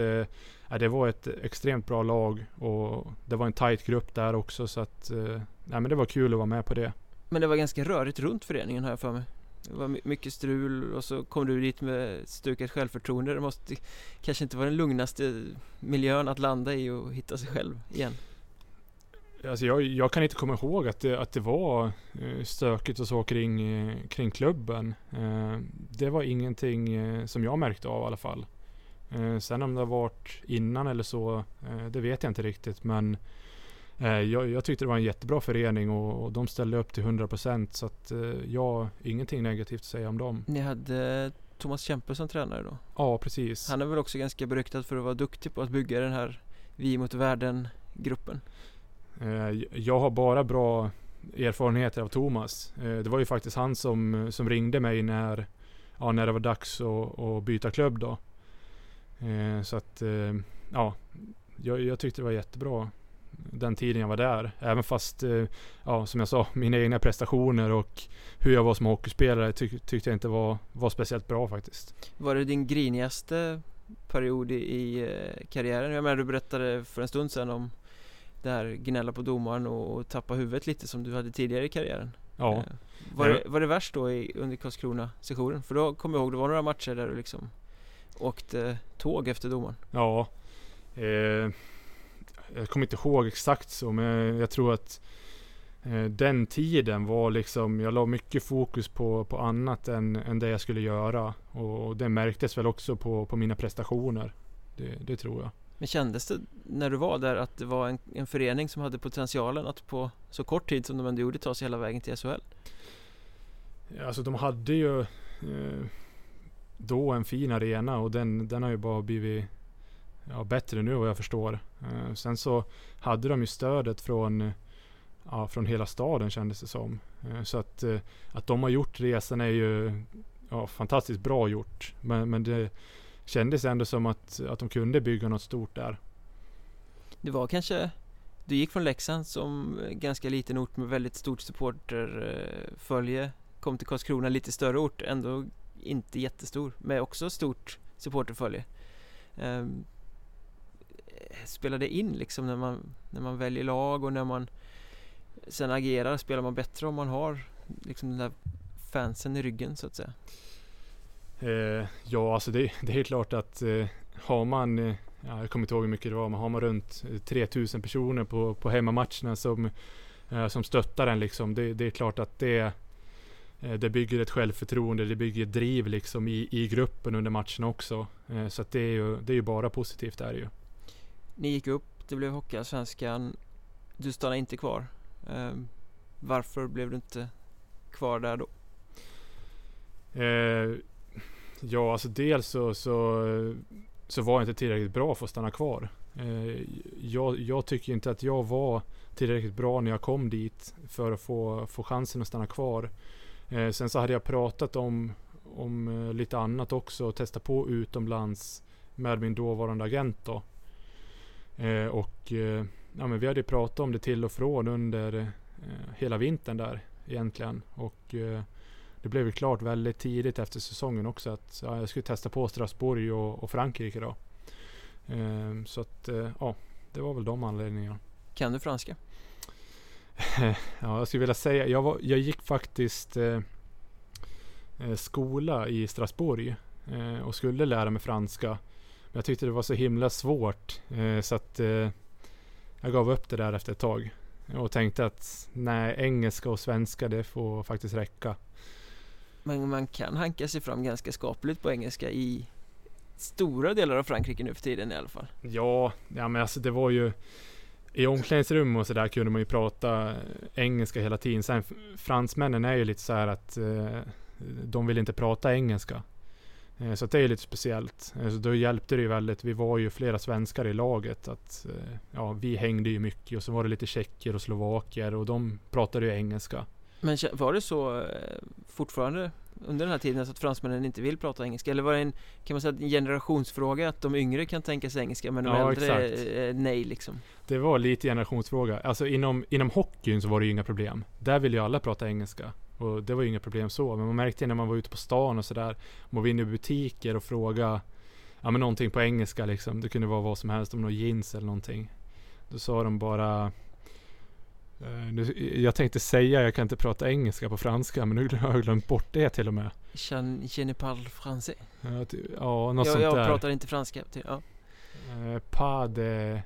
eh, det var ett extremt bra lag och det var en tight grupp där också. Så att eh, men det var kul att vara med på det.
Men det var ganska rörigt runt föreningen har jag för mig. Det var mycket strul och så kom du dit med stukat självförtroende. Det måste kanske inte vara den lugnaste miljön att landa i och hitta sig själv igen.
Alltså jag, jag, kan inte komma ihåg att det, att det var eh, stökigt och så kring, eh, kring klubben. Det var ingenting som jag märkte av i alla fall. Sen om det har varit innan eller så, det vet jag inte riktigt. Men jag, jag tyckte det var en jättebra förening och, och de ställde upp till 100% så att jag har ingenting negativt att säga om dem.
Ni hade Thomas Kempe som tränare då?
Ja, precis.
Han är väl också ganska beryktad för att vara duktig på att bygga den här Vi mot världen-gruppen?
Eh, jag har bara bra erfarenheter av Thomas. Eh, det var ju faktiskt han som, som ringde mig när, ja, när det var dags att, att byta klubb då. Eh, så att, ja, jag, jag tyckte det var jättebra den tiden jag var där. Även fast, ja, som jag sa, mina egna prestationer och hur jag var som hockeyspelare tyck, tyckte jag inte var, var speciellt bra faktiskt.
Var det din grinigaste period i, karriären? Jag menar, du berättade för en stund sedan om där gnälla på domaren och, och tappa huvudet lite som du hade tidigare i karriären.
Ja. Eh,
var, det, var det värst då i, under Karlskrona-sessionen? För då kommer jag ihåg, det var några matcher där du liksom åkte tåg efter domaren.
Ja. Eh, jag kommer inte ihåg exakt så, men jag tror att eh, den tiden var liksom, jag la mycket fokus på, på annat än, än det jag skulle göra. Och, och det märktes väl också på, på mina prestationer. Det, det tror jag.
Men kändes det när du var där att det var en, en förening som hade potentialen att på så kort tid som de ändå gjorde ta sig hela vägen till SHL?
Alltså de hade ju eh, då en fin arena och den, den har ju bara blivit ja, bättre nu vad jag förstår. Eh, sen så hade de ju stödet från, ja, från hela staden kändes det som. Eh, så att, eh, att de har gjort resan är ju ja, fantastiskt bra gjort. Men, men det kändes ändå som att, att de kunde bygga något stort där.
Det var kanske Du gick från Leksand som ganska liten ort med väldigt stort supporterfölje Kom till Karlskrona, lite större ort, ändå inte jättestor men också stort supporterfölje um, Spelar det in liksom när man, när man väljer lag och när man sen agerar? Spelar man bättre om man har liksom den där fansen i ryggen så att säga?
Eh, ja, alltså det, det är klart att eh, har man, eh, ja, jag kommer inte ihåg hur mycket det var, men har man runt eh, 3000 personer på, på hemmamatcherna som, eh, som stöttar en liksom. Det, det är klart att det, det bygger ett självförtroende, det bygger ett driv liksom i, i gruppen under matchen också. Eh, så att det är ju, det är ju bara positivt är det ju.
Ni gick upp, det blev Hockeyallsvenskan. Du stannade inte kvar. Ehm, varför blev du inte kvar där då?
Ja, alltså dels så, så, så var jag inte tillräckligt bra för att stanna kvar. Eh, jag, jag, tycker inte att jag var tillräckligt bra när jag kom dit för att få, få chansen att stanna kvar. Eh, sen så hade jag pratat om, om eh, lite annat också, testat på utomlands med min dåvarande agent då. Eh, och eh, ja, men vi hade pratat om det till och från under eh, hela vintern där egentligen. Och det blev ju klart väldigt tidigt efter säsongen också att ja, jag skulle testa på Strasbourg och, och Frankrike då. Så att eh, ja, det var väl de anledningarna.
Kan du franska?
ja, jag skulle vilja säga, jag, var, jag gick faktiskt eh, eh skola i Strasbourg eh, och skulle lära mig franska. Men jag tyckte det var så himla svårt eh, så att eh, jag gav upp det där efter ett tag. Och tänkte att nej, engelska och svenska det får faktiskt räcka.
Men man kan hanka sig fram ganska skapligt på engelska i stora delar av Frankrike nu för tiden i alla fall.
Ja, ja men alltså det var ju i omklädningsrum och sådär kunde man ju prata engelska hela tiden. Sen fransmännen är ju lite så här att eh, de vill inte prata engelska. Eh, så det är lite speciellt. Eh, så då hjälpte det ju väldigt. Vi var ju flera svenskar i laget. Att, eh, ja, vi hängde ju mycket och så var det lite tjecker och slovaker och de pratade ju engelska.
Men var det så eh, fortfarande under den här tiden så att fransmännen inte vill prata engelska? Eller var det en, kan man säga, en generationsfråga att de yngre kan tänka sig engelska men de ja, äldre exakt. nej liksom?
Det var lite generationsfråga. Alltså inom, inom hockeyn så var det ju inga problem. Där ville ju alla prata engelska. Och det var ju inga problem så. Men man märkte när man var ute på stan och sådär. Man var inne i butiker och fråga ja, men någonting på engelska liksom. Det kunde vara vad som helst om några jeans eller någonting. Då sa de bara jag tänkte säga, jag kan inte prata engelska på franska, men nu har jag glömt bort det till och med.
Je ne parle français.
Ja, ty, ja något
jag,
sånt
jag
där.
Jag pratar inte franska. Ty, ja.
Uh, pas de uh,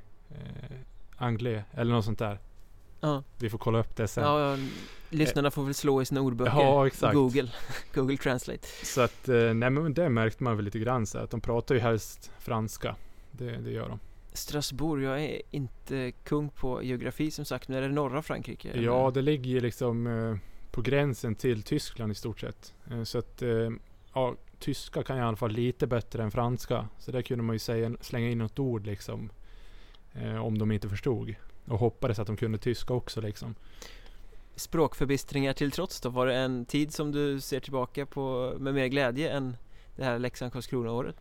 anglais, eller något sånt där.
Ja.
Vi får kolla upp det sen.
Ja, ja lyssnarna får väl slå i sina ordböcker.
Ja, exakt.
Google. Google Translate.
Så att, nej men det märkte man väl lite grann så att de pratar ju helst franska. Det, det gör de.
Strasbourg, jag är inte kung på geografi som sagt, men är det norra Frankrike?
Eller? Ja, det ligger liksom eh, på gränsen till Tyskland i stort sett. Eh, så att, eh, ja, tyska kan jag i alla fall lite bättre än franska. Så där kunde man ju säga, slänga in något ord liksom. Om de inte förstod. Och hoppades att de kunde tyska också liksom.
Språkförbistringar till trots då, var det en tid som du ser tillbaka på med mer glädje än det här Leksand-Karlskrona-året?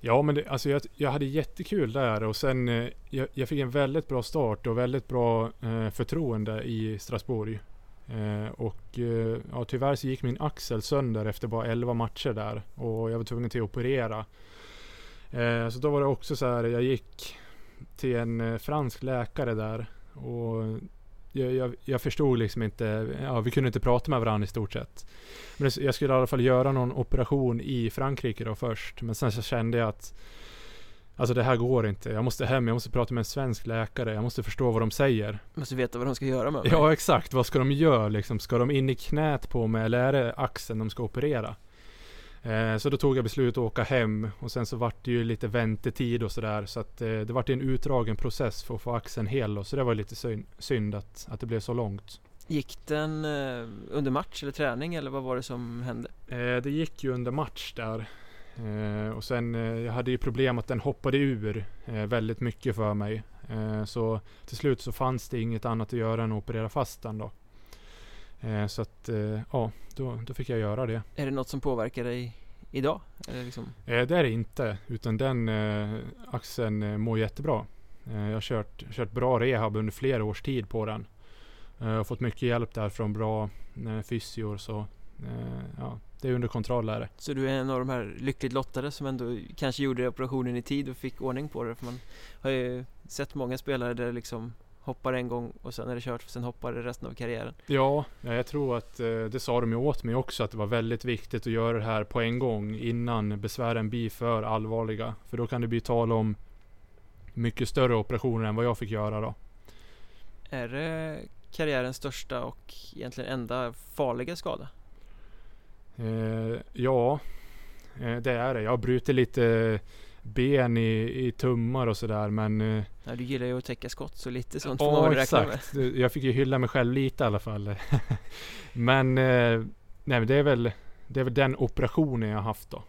Ja, men det, alltså jag, jag hade jättekul där och sen eh, jag, jag, fick en väldigt bra start och väldigt bra eh, förtroende i Strasbourg. Eh, och eh, ja, tyvärr så gick min axel sönder efter bara 11 matcher där och jag var tvungen till att operera. Eh, så då var det också så här, jag gick till en eh, fransk läkare där och jag, jag, jag, förstod liksom inte, ja vi kunde inte prata med varandra i stort sett. Men jag skulle i alla fall göra någon operation i Frankrike då först. Men sen så kände jag att Alltså det här går inte. Jag måste hem, jag måste prata med en svensk läkare. Jag måste förstå vad de säger.
Måste veta vad de ska göra med mig.
Ja exakt, vad ska de göra liksom? Ska de in i knät på mig eller är det axeln de ska operera? Eh, så då tog jag beslutet att åka hem och sen så vart det ju lite väntetid och sådär. Så att eh, det vart en utdragen process för att få axeln hel då. Så det var lite synd, att, att det blev så långt.
Gick den eh, under match eller träning eller vad var det som hände?
Det gick ju under match där. Och sen, jag hade ju problem att den hoppade ur väldigt mycket för mig. Så till slut så fanns det inget annat att göra än att operera fast den då. Eh, så att, eh, ja, då, då fick jag göra det.
Är det något som påverkar dig idag? Eller liksom...
Eh, det är det inte, utan den eh, axeln eh, mår jättebra. Eh, jag har kört, kört bra rehab under flera års tid på den. Jag har fått mycket hjälp där från bra eh, fysior så ja, det är under kontroll är det.
Så du är en av de här lyckligt lottade som ändå kanske gjorde operationen i tid och fick ordning på det? För man har ju sett många spelare där liksom hoppar en gång och sen är det kört, sen hoppar det resten av karriären.
Ja, ja, jag tror att eh, det sa de ju åt mig också att det var väldigt viktigt att göra det här på en gång innan besvären blir för allvarliga. För då kan det bli tal om mycket större operationer än vad jag fick göra då.
Är det karriärens största och egentligen enda farliga skada?
Eh, ja, eh, det är det. Jag har brutit lite ben i, i tummar och sådär men eh,
Ja, du gillar ju att täcka skott så lite sånt får man räkna med.
exakt. Det- Jag fick ju hylla mig själv lite i alla fall. men eh, nej men det är väl Det är väl den operationen jag har haft då.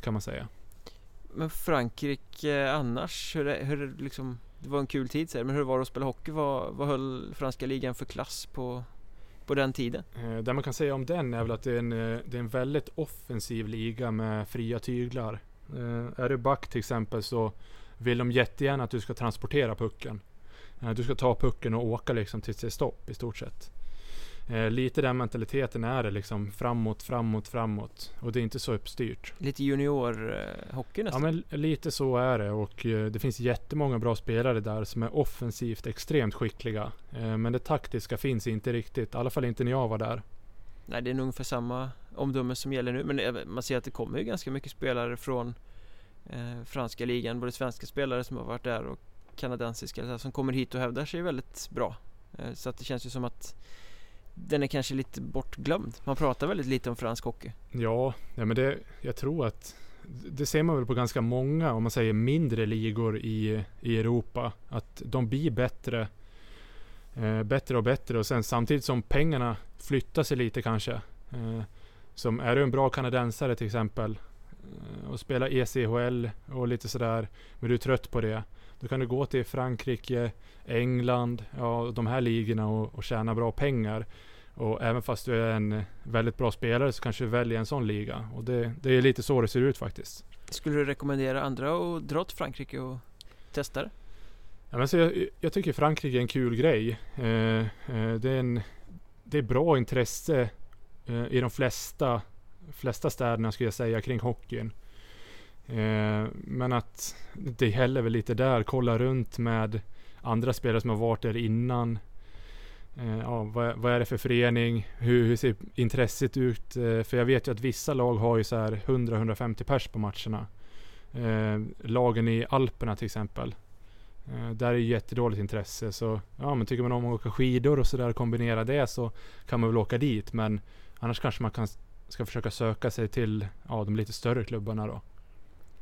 Kan man säga.
Men Frankrike annars, hur, är- hur liksom Det var en kul tid säger men hur var det att spela hockey? Vad, vad höll franska ligan för klass på, på den tiden?
Eh, det man kan säga om den är väl att det är en, eh, det är en väldigt offensiv liga med fria tyglar. Eh, är du back till exempel så vill de jättegärna att du ska transportera pucken. Eh, du ska ta pucken och åka liksom tills det är stopp i stort sett. Eh, lite den mentaliteten är det liksom framåt, framåt, framåt. Och det är inte så uppstyrt.
Lite juniorhockey
Ja
nästan?
men lite så är det och eh, det finns jättemånga bra spelare där som är offensivt extremt skickliga. Eh, men det taktiska finns inte riktigt, i alla fall inte när jag var där.
Nej, det är nog ungefär samma omdöme som gäller nu. Men man ser att det kommer ju ganska mycket spelare från eh, franska ligan. Både svenska spelare som har varit där och kanadensiska så här, som kommer hit och hävdar sig väldigt bra. Eh, så att det känns ju som att den är kanske lite bortglömd. Man pratar väldigt lite om fransk hockey.
Ja, ja men det, jag tror att det ser man väl på ganska många, om man säger mindre ligor i, i Europa. Att de blir bättre, eh, bättre och bättre och sen samtidigt som pengarna flyttar sig lite kanske. Eh, som är du en bra kanadensare till exempel eh, och spelar ECHL och lite sådär, men du är trött på det. Då kan du gå till Frankrike, England, ja de här ligorna och, och tjäna bra pengar. Och även fast du är en väldigt bra spelare så kanske du väljer en sån liga. Och det, det är lite så det ser ut faktiskt.
Skulle du rekommendera andra att dra till Frankrike och testa det?
Ja, men så jag, jag tycker Frankrike är en kul grej. Eh, eh, det, är en, det är bra intresse eh, i de flesta, flesta städerna skulle jag säga kring hockeyn. Eh, men att det gäller väl lite där, kolla runt med andra spelare som har varit där innan. Eh, ja, vad, är- vad är det för förening? Hur, hur ser intresset ut? Eh, för jag vet ju att vissa lag har ju så här 100-150 pers på matcherna. Eh, lagen i Alperna till exempel. Eh, där är ju jättedåligt intresse. Så ja, men tycker man om att åka skidor och sådär kombinera det så kan man väl åka dit. Men annars kanske man kan, ska försöka söka sig till ja, de lite större klubbarna då.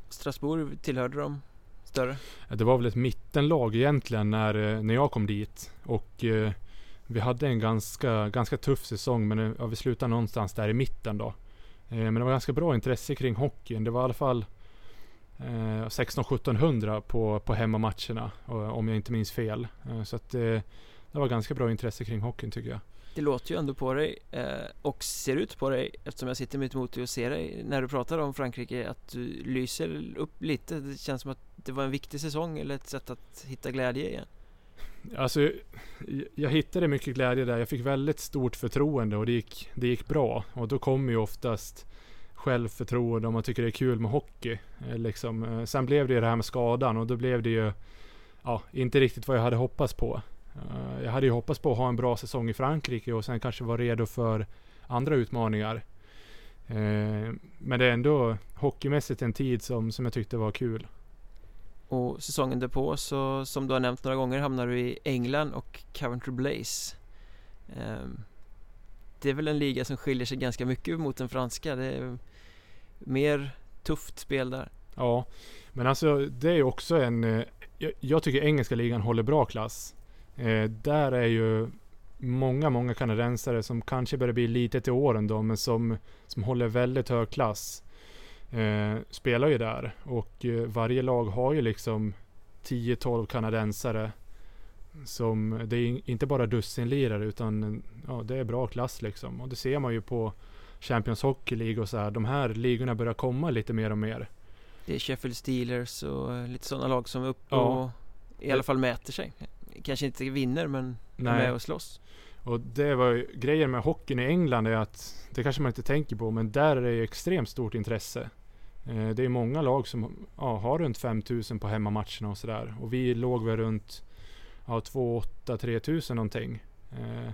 Strasbourg tillhörde de större?
Det var väl ett mittenlag egentligen när, eh, när jag kom dit. Och eh, vi hade en ganska, ganska tuff säsong men eh, ja, vi slutade någonstans där i mitten då. Eh, men det var ganska bra intresse kring hockeyn. Det var i alla fall eh, 16-1700 på, på hemmamatcherna om jag inte minns fel. Eh, så att det var ganska bra intresse kring hockeyn tycker jag.
Det låter ju ändå på dig eh, och ser ut på dig eftersom jag sitter mitt emot dig och ser dig när du pratar om Frankrike att du lyser upp lite. Det känns som att det var en viktig säsong eller ett sätt att hitta glädje igen.
Alltså, jag, jag hittade mycket glädje där. Jag fick väldigt stort förtroende och det gick, det gick bra. Och då kommer ju oftast självförtroende om man tycker det är kul med hockey. Eh, Liksom. Eh, sen blev det ju det här med skadan och då blev det ju ja, inte riktigt vad jag hade hoppats på. Eh, Jag hade ju hoppats på att ha en bra säsong i Frankrike och sen kanske vara redo för andra utmaningar. Eh, Men det är ändå hockeymässigt en tid som, som jag tyckte var kul.
Och säsongen därpå så som du har nämnt några gånger hamnar du i England och Coventry Blaze. Ehm, det är väl en liga som skiljer sig ganska mycket mot den franska. Det är mer tufft spel där.
Ja, men alltså det är också en... eh, Jag, jag tycker engelska ligan håller bra klass. Eh, där är ju många, många kanadensare som kanske börjar bli lite till åren då, men som, som håller väldigt hög klass. Eh, spelar ju där och eh, varje lag har ju liksom 10-12 kanadensare. Som, det är in- inte bara dussinlirare utan ja, det är bra klass liksom. Och det ser man ju på Champions Hockey League och så här. De här ligorna börjar komma lite mer och mer.
Det är Sheffield Steelers och eh, lite sådana lag som är uppe
Ja.
och i alla fall mäter sig. Kanske inte vinner men är med och slåss.
Och det var ju, grejen med hockeyn i England är att, det kanske man inte tänker på, men där är det ju extremt stort intresse. Eh, det är många lag som ja, har runt 5000 på hemmamatcherna och sådär. Och vi låg väl runt ja, 2 3000 någonting. Eh,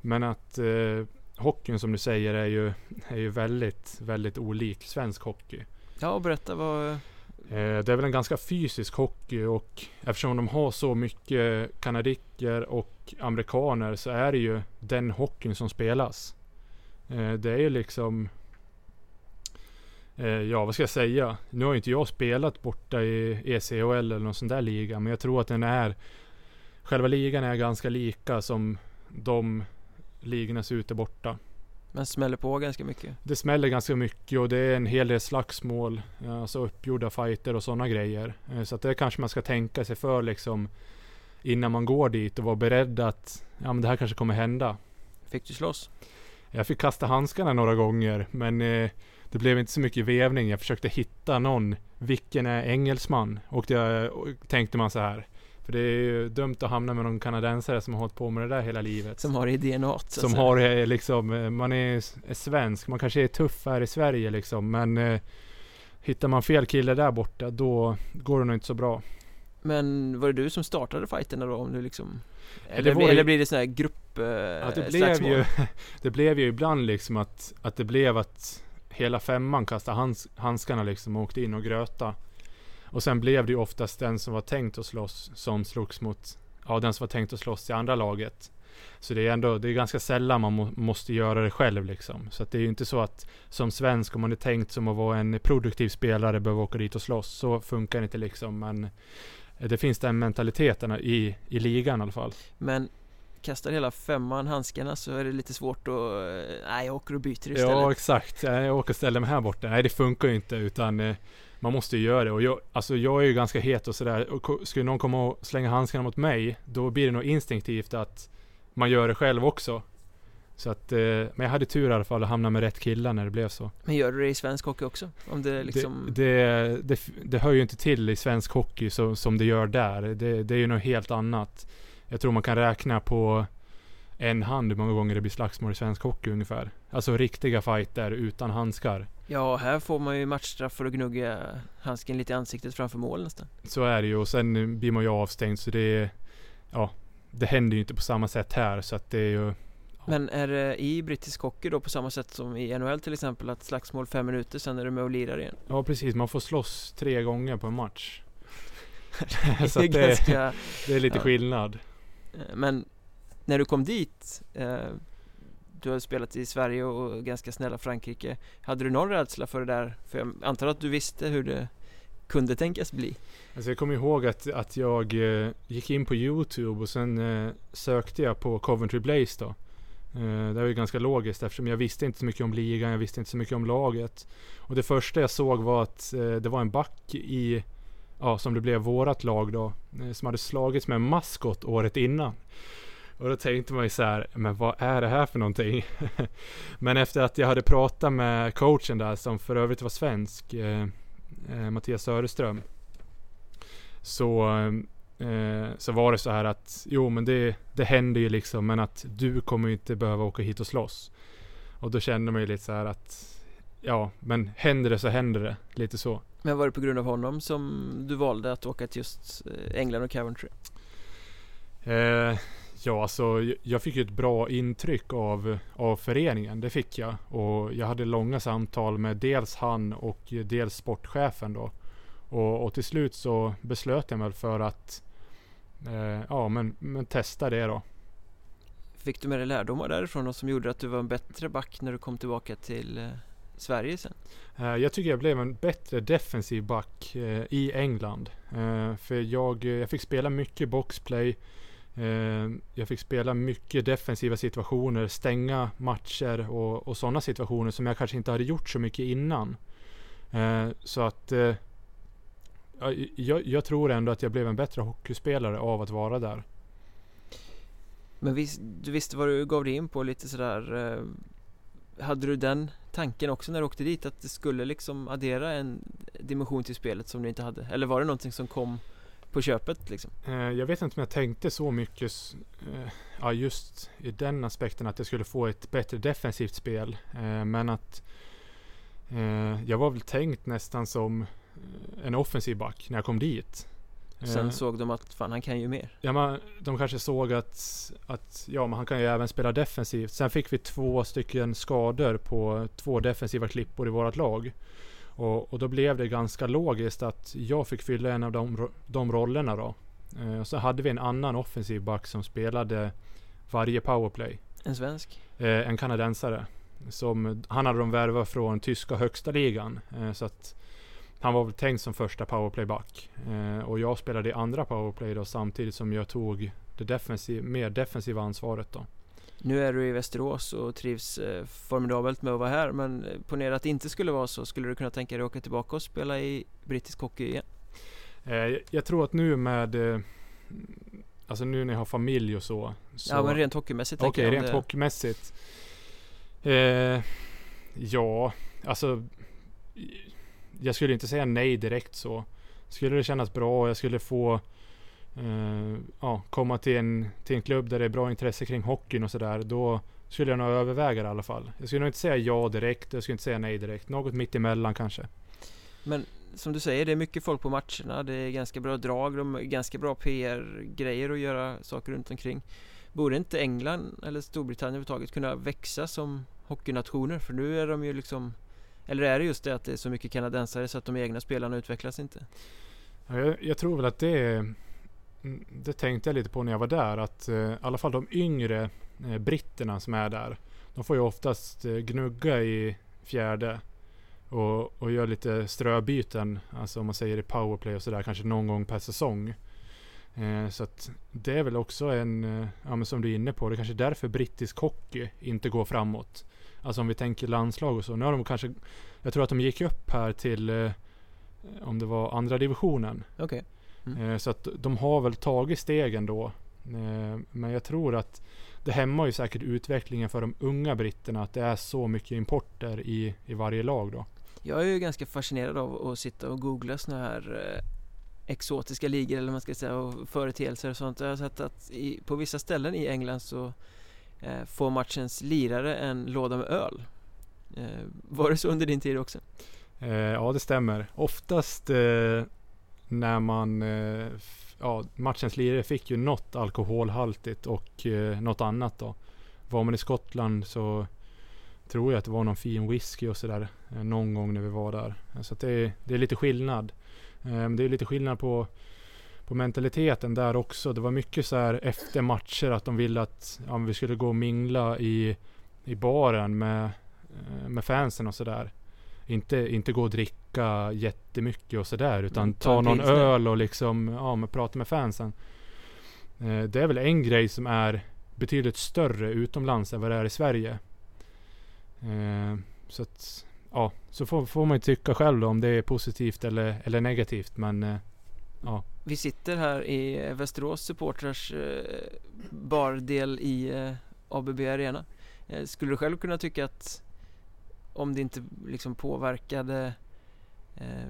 men att eh, hockeyn som du säger är ju, är ju väldigt, väldigt olik svensk hockey.
Ja, berätta vad...
Eh, det är väl en ganska fysisk hockey och eftersom de har så mycket kanadicker och amerikaner så är det ju den hockeyn som spelas. Eh, det är ju liksom eh, Ja, vad ska jag säga? Nu har ju inte jag spelat borta i ECHL eller någon sån där liga, men jag tror att den är Själva ligan är ganska lika som de ligorna ser ut där borta.
Man smäller på ganska mycket.
Det smäller ganska mycket och det är en hel del slagsmål. Alltså uppgjorda fighter och sådana grejer. Eh, Så att det kanske man ska tänka sig för liksom innan man går dit och vara beredd att ja, men det här kanske kommer hända.
Fick du slåss?
Jag fick kasta handskarna några gånger men eh, det blev inte så mycket vävning. Jag försökte hitta någon. Vilken är engelsman? Och, det, och tänkte man så här. För det är ju dumt att hamna med någon kanadensare som har hållit på med det där hela livet.
Som har det i DNA
Som har eh, liksom, eh, man är, är svensk, man kanske är tuff här i Sverige liksom, men eh, hittar man fel kille där borta, då går det nog inte så bra.
Men var det du som startade fighterna då? Om du liksom...
det
Eller,
var ju-
eller blir det sån här grupp eh,
Ja, det, blev ju, det blev ju ibland liksom att, att det blev att hela femman kastade hands, handskarna liksom och åkte in och gröta. Och sen blev det ju oftast den som var tänkt att slåss som slogs mot, ja den som var tänkt att slåss i andra laget. Så det är ändå, det är ganska sällan man må, måste göra det själv liksom. Så att det är ju inte så att som svensk, om man är tänkt som att vara en produktiv spelare, behöver åka dit och slåss. Så funkar det inte liksom. Men det finns den mentaliteten i, i ligan i alla fall.
Men kastar hela femman handskarna så är det lite svårt att... eh, Nej, jag åker och byter istället.
Ja, exakt. Jag åker och ställer mig här borta. Nej, det funkar ju inte utan eh, man måste ju göra det. Och jag, alltså jag är ju ganska het och sådär. Och skulle någon komma och slänga handskarna mot mig, då blir det nog instinktivt att man gör det själv också. Så att, eh, men jag hade tur i alla fall att hamna med rätt killar när det blev så.
Men gör du det i svensk hockey också? Om det liksom...
Det, det, det, det hör ju inte till i svensk hockey så, som det gör där. Det, det är ju något helt annat. Jag tror man kan räkna på en hand hur många gånger det blir slagsmål i svensk hockey ungefär. Alltså riktiga fighter utan handskar.
Ja, här får man ju matchstraff för att gnugga handsken lite i ansiktet framför mål nästan.
Så är det ju och sen blir man ju avstängd så det Ja Det händer ju inte på samma sätt här så att det är ju
Men är det i brittisk hockey då på samma sätt som i NHL till exempel att slagsmål fem minuter sen är du med och lirar igen?
Ja precis, man får slåss tre gånger på en match.
det är
det,
ganska...
det är lite
ja.
skillnad.
Eh, Men när du kom dit eh, du har spelat i Sverige och ganska snälla Frankrike Hade du någon rädsla för det där? För jag antar att du visste hur det kunde tänkas bli
Alltså jag kommer ihåg att, att jag eh, gick in på Youtube och sen eh, sökte jag på Coventry Blaze då. Eh, det var ju ganska logiskt eftersom jag visste inte så mycket om ligan, jag visste inte så mycket om laget. Och det första jag såg var att eh, det var en back i, ja som det blev vårat lag då, eh, som hade slagits med en maskot året innan. Och då tänkte man ju så här, men vad är det här för någonting? men efter att jag hade pratat med coachen där, som för övrigt var svensk, eh, eh, Mattias Söderström. Så, eh, så var det så här att, jo men det, det händer ju liksom, men att du kommer ju inte behöva åka hit och slåss. Och då kände man ju lite så här att, ja men händer det så händer det. Lite så.
Men var det på grund av honom som du valde att åka till just eh, England och Coventry?
Eh, ja, alltså jag- fick ju ett bra intryck av, av föreningen. Det fick jag. Och jag hade långa samtal med dels han och dels sportchefen då. Och, och till slut så beslöt jag mig för att eh, ja, men, men testa det då.
Fick du med dig lärdomar därifrån och som gjorde att du var en bättre back när du kom tillbaka till, eh, Sverige sen?
Eh, jag tycker jag blev en bättre defensiv back eh, i England. Eh, för jag, jag fick spela mycket boxplay. Ehm, jag fick spela mycket defensiva situationer, stänga matcher och, och sådana situationer som jag kanske inte hade gjort så mycket innan. Ehm, så att eh, jag, jag tror ändå att jag blev en bättre hockeyspelare av att vara där.
Men visst, du visste vad du gav dig in på lite sådär eh, hade du den tanken också när du åkte dit att det skulle liksom addera en dimension till spelet som du inte hade? Eller var det någonting som kom på köpet liksom?
Eh, jag vet inte om jag tänkte så mycket eh, ja, just i den aspekten att jag skulle få ett bättre defensivt spel. Eh, men att jag var väl tänkt nästan som en offensiv back när jag kom dit.
Sen såg de att fan han kan ju mer.
Ja men de kanske såg att, att ja men han kan ju även spela defensivt. Sen fick vi två stycken skador på två defensiva klippor i vårt lag. Och, och då blev det ganska logiskt att jag fick fylla en av de, de rollerna då. Eh, och så hade vi en annan offensiv back som spelade varje powerplay.
En svensk?
Eh, en kanadensare. Som, han hade de värvat från tyska högsta ligan. Eh, så att han var väl tänkt som första powerplayback. Eh, och jag spelade i andra powerplay då samtidigt som jag tog det defensiv, mer defensiva ansvaret då.
Nu är du i Västerås och trivs eh, formidabelt med att vara här men eh, ponera att det inte skulle vara så, skulle du kunna tänka dig att åka tillbaka och spela i brittisk hockey igen?
Eh, jag tror att nu med eh, Alltså nu när jag har familj och så, så
Ja men rent hockeymässigt
Okej, okay, rent det... hockeymässigt Ja, alltså jag skulle inte säga nej direkt så. Skulle det kännas bra och jag skulle få eh, ja, komma till en, till en klubb där det är bra intresse kring hockeyn och sådär. Då skulle jag nog överväga det i alla fall. Jag skulle nog inte säga ja direkt. Jag skulle inte säga nej direkt. Något mitt emellan kanske.
Men som du säger, det är mycket folk på matcherna. Det är ganska bra drag. De är ganska bra PR-grejer att göra saker runt omkring. Borde inte England eller Storbritannien överhuvudtaget kunna växa som hockeynationer? För nu är de ju liksom eller är det just det att det är så mycket kanadensare så att de egna spelarna utvecklas inte?
Ja, jag, jag, tror väl att det är Mm, det tänkte jag lite på när jag var där att eh, i alla fall de yngre eh, britterna som är där. De får ju oftast eh, gnugga i fjärde och, och gör lite ströbyten. Alltså om man säger i powerplay och sådär kanske någon gång per säsong. Eh, så att det är väl också en, eh, ja men som du är inne på, det är kanske därför brittisk hockey inte går framåt. Alltså om vi tänker landslag och så. Nu har de kanske, jag tror att de gick upp här till, eh, om det var andra divisionen.
Okej.
Okay. Mm. Eh, så att de har väl tagit stegen då. Eh, men jag tror att det hämmar ju säkert utvecklingen för de unga britterna att det är så mycket importer i, i varje lag då.
Jag är ju ganska fascinerad av att sitta och googla sådana här eh, exotiska ligor eller man ska säga och företeelser och sånt. Jag har sett att i, på vissa ställen i England så eh, får matchens lirare en låda med öl. Eh, var det så under din tid också?
Eh, ja, det stämmer. Oftast när man eh, ja, matchens lirare fick ju något alkoholhaltigt och eh, något annat då. Var man i Skottland så tror jag att det var någon fin whisky och sådär eh, någon gång när vi var där. Så det, är, det är lite skillnad. Eh, det är lite skillnad på på mentaliteten där också. Det var mycket så här efter matcher att de ville att ja, vi skulle gå och mingla i, i baren med, eh, med fansen och sådär. Inte, inte gå och dricka jättemycket och sådär utan mm, ta någon öl och liksom ja, men prata med fansen. Eh, det är väl en grej som är betydligt större utomlands än vad det är i Sverige. Eh, så att, ja, så får, får man ju tycka själv då om det är positivt eller, eller negativt men ja.
Vi sitter här i Västerås supportrars eh, bardel i eh, ABB Arena. Eh, skulle du själv kunna tycka att om det inte liksom påverkade eh,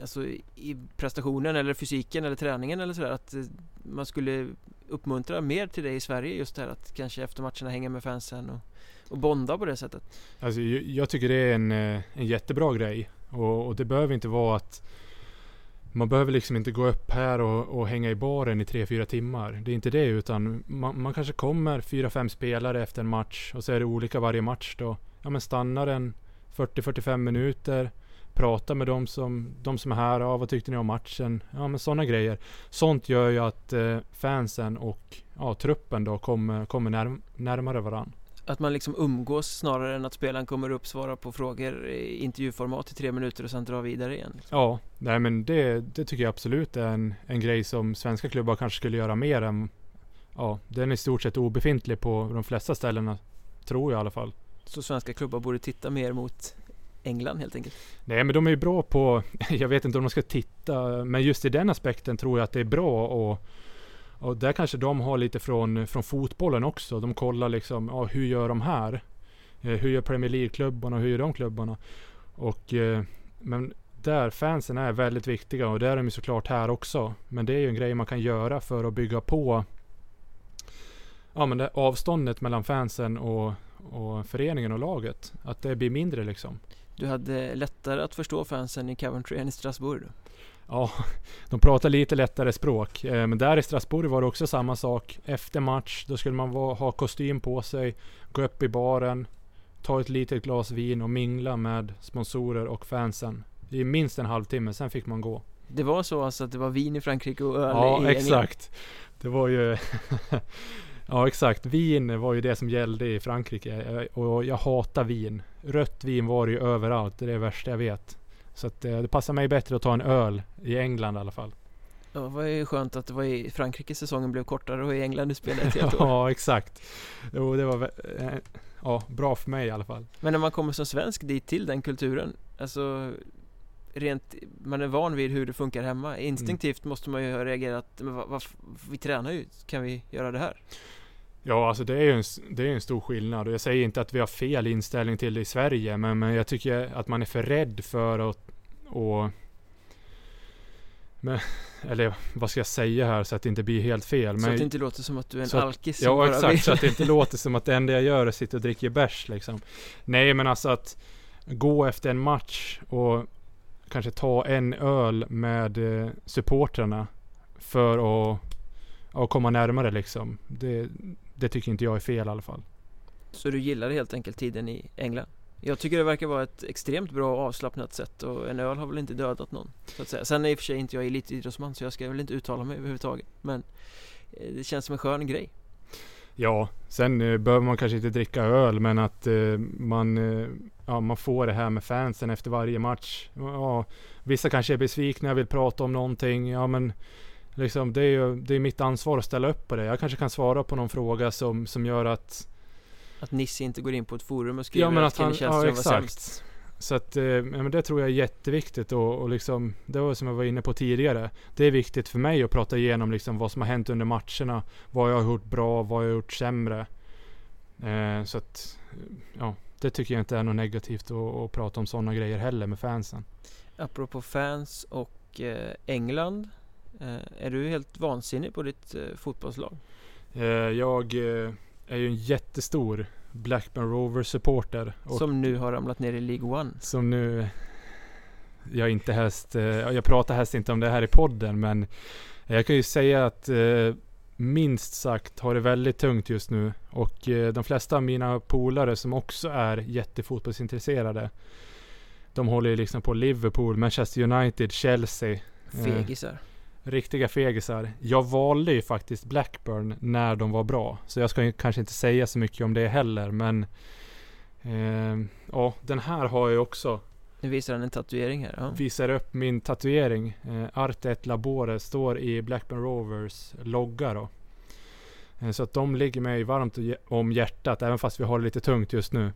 alltså i prestationen eller fysiken eller träningen eller sådär att eh, man skulle uppmuntra mer till det i Sverige just det här att kanske efter matcherna hänga med fansen och, och bonda på det sättet?
Alltså, jag tycker det är en, eh, en jättebra grej och, och det behöver inte vara att man behöver liksom inte gå upp här och, och hänga i baren i 3-4 timmar. Det är inte det utan man, man kanske kommer 4-5 spelare efter en match och så är det olika varje match då. Ja men stannar en 40-45 minuter. Prata med de som, de som är här. Ja, vad tyckte ni om matchen? Ja men sådana grejer. Sånt gör ju att eh, fansen och ja, truppen då kommer, kommer närm närmare varandra.
Att man liksom umgås snarare än att spelaren kommer upp, svarar på frågor i intervjuformat i tre minuter och sen drar vidare igen. Liksom.
Ja, nej men det, det tycker jag absolut är en, en grej som svenska klubbar kanske skulle göra mer än Ja, den är i stort sett obefintlig på de flesta ställena Tror jag i alla fall
så svenska klubbar borde titta mer mot England helt enkelt?
Nej men de är ju bra på, jag vet inte om de ska titta, men just i den aspekten tror jag att det är bra och, och där kanske de har lite från, från fotbollen också. De kollar liksom, ja, hur gör de här? Eh, hur gör Premier League-klubbarna och hur gör de klubbarna? Och, eh, men där fansen är väldigt viktiga och det är de ju såklart här också. Men det är ju en grej man kan göra för att bygga på ja, men det avståndet mellan fansen och, och föreningen och laget. Att det blir mindre liksom.
Du hade lättare att förstå fansen i Coventry än i Strasbourg?
Ja, de pratar lite lättare språk. Eh, men där i Strasbourg var det också samma sak. Efter match, då skulle man ha kostym på sig, gå upp i baren, ta ett litet glas vin och mingla med sponsorer och fansen. I minst en halvtimme, sen fick man gå.
Det var så alltså att det var vin i Frankrike och öl
ja,
i
Ja, exakt. Det var ju Ja exakt, vin var ju det som gällde i Frankrike eh, och jag hatar vin. Rött vin var det ju överallt, det är det värsta jag vet. Så att eh, det passar mig bättre att ta en öl i England i alla fall.
Ja, det var ju skönt att det var i Frankrike säsongen blev kortare och i England du spelade ett helt år.
ja, exakt. Jo, det var eh, ja, bra för mig i alla fall.
Men när man kommer som svensk dit till den kulturen, alltså rent, man är van vid hur det funkar hemma. Instinktivt mm. måste man ju ha reagerat, men vad, vad, vi tränar ju, kan vi göra det här?
Ja, alltså det är ju en, det är en stor skillnad och jag säger inte att vi har fel inställning till det i Sverige, men, men jag tycker att man är för rädd för att och, men, eller vad ska jag säga här så att det inte blir helt fel?
Så men, att det inte låter som att du är en alkis
Ja exakt, vill. så att det inte låter som att det enda jag gör är att sitta och dricka bärs liksom. Nej men alltså att gå efter en match och kanske ta en öl med eh, supportrarna för att, att komma närmare liksom. Det, det tycker inte jag är fel i alla fall.
Så du gillar helt enkelt tiden i England? Jag tycker det verkar vara ett extremt bra avslappnat sätt och en öl har väl inte dödat någon så att säga. Sen är i och för sig inte jag elitidrottsman så jag ska väl inte uttala mig överhuvudtaget men eh, det känns som en skön grej.
Ja, sen eh, behöver man kanske inte dricka öl men att eh, man, eh, ja, man får det här med fansen efter varje match. Ja, vissa kanske är besvikna, vill prata om någonting. Ja men liksom, det är ju det är mitt ansvar att ställa upp på det. Jag kanske kan svara på någon fråga som, som gör att
Att Nisse inte går in på ett forum och skriver
ja, men att, att han, ja, exakt. var sämst. Så att, eh, men det tror jag är jätteviktigt och, och liksom, det var som jag var inne på tidigare. Det är viktigt för mig att prata igenom liksom vad som har hänt under matcherna. Vad jag har gjort bra, vad jag har gjort sämre. Eh, så att, ja, det tycker jag inte är något negativt att, att prata om sådana grejer heller med fansen.
Apropå fans och eh, England är du helt vansinnig på ditt eh, fotbollslag?
Eh, jag är ju en jättestor Blackburn Rovers supporter.
Som nu har ramlat ner i League One.
Som nu jag inte helst, jag pratar helst inte om det här i podden men jag kan ju säga att minst sagt har det väldigt tungt just nu och de flesta av mina polare som också är jättefotbollsintresserade de håller ju liksom på Liverpool, Manchester United, Chelsea.
Fegisar
riktiga fegisar. Jag valde ju faktiskt Blackburn när de var bra. Så jag ska kanske inte säga så mycket om det heller. Men eh, ja, den här har jag också.
Nu visar han en tatuering här. Ja.
Visar upp min tatuering. Eh, Arte et Labore står i Blackburn Rovers logga då. Eh, så att de ligger mig varmt om hjärtat även fast vi har det lite tungt just nu.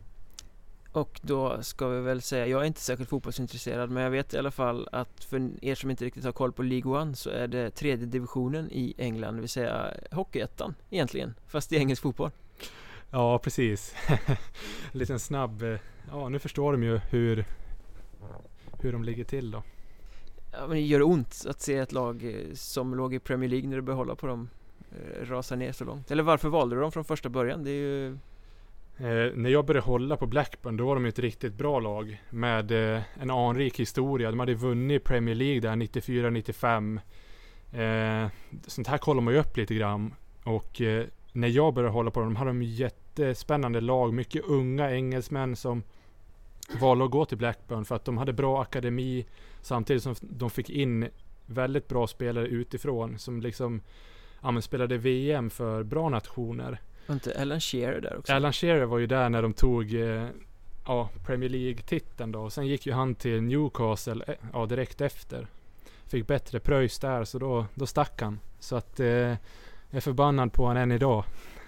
Och då ska vi väl säga, jag är inte särskilt fotbollsintresserad men jag vet i alla fall att för er som inte riktigt har koll på League One så är det tredje divisionen i England, det vill säga Hockeyettan egentligen, fast i engelsk fotboll.
Ja, precis. En liten snabb, eh, ja nu förstår de ju hur, hur de ligger till då.
Ja, men det gör ont att se ett lag eh, som låg i Premier League när du behåller på dem eh, rasa ner så långt. Eller varför valde du dem från första början? Det är ju
Eh, när jag började hålla på Blackburn då var de ett riktigt bra lag med eh, en anrik historia. De hade vunnit Premier League där 94-95. Eh, sånt här kollar man ju upp lite grann. Och eh, när jag började hålla på dem hade de jättespännande lag. Mycket unga engelsmän som valde att gå till Blackburn för att de hade bra akademi samtidigt som de fick in väldigt bra spelare utifrån som liksom ja, spelade VM för bra nationer.
Var inte Alan Shearer där också?
Alan Shearer var ju där när de tog eh, ja, Premier League-titeln då. Och sen gick ju han till Newcastle eh, ja, direkt efter. Fick bättre pröjs där så då, då stack han. Så att eh, jag är förbannad på honom än idag.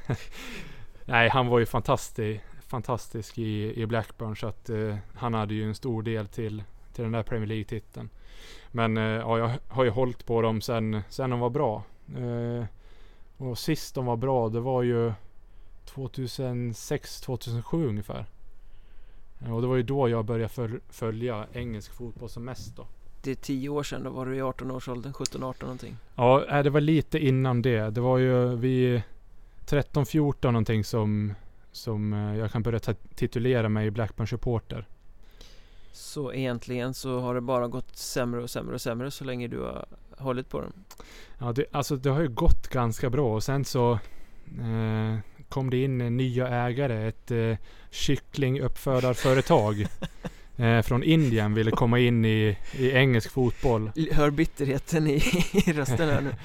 Nej, han var ju fantastisk, fantastisk i, i Blackburn så att eh, han hade ju en stor del till, till den där Premier League-titeln. Men eh, ja, jag har ju hållit på dem sen, sen de var bra. Eh, och sist de var bra, det var ju 2006-2007 ungefär. Och det var ju då jag började följa engelsk fotboll som mest då.
Det är tio år sedan, då var du i 18-årsåldern, 17-18 någonting.
Ja, det var lite innan det. Det var ju vid 13-14 någonting som, som eh, jag kan börja titulera mig Blackburn supporter.
Så egentligen så har det bara gått sämre och sämre och sämre så länge du har hållit på dem?
Ja, det, alltså det har ju gått ganska bra och sen så eh, kom det in nya ägare. Ett eh, kycklinguppfödarföretag eh, från Indien ville komma in i, i engelsk fotboll.
Hör bitterheten i, i rösten här nu.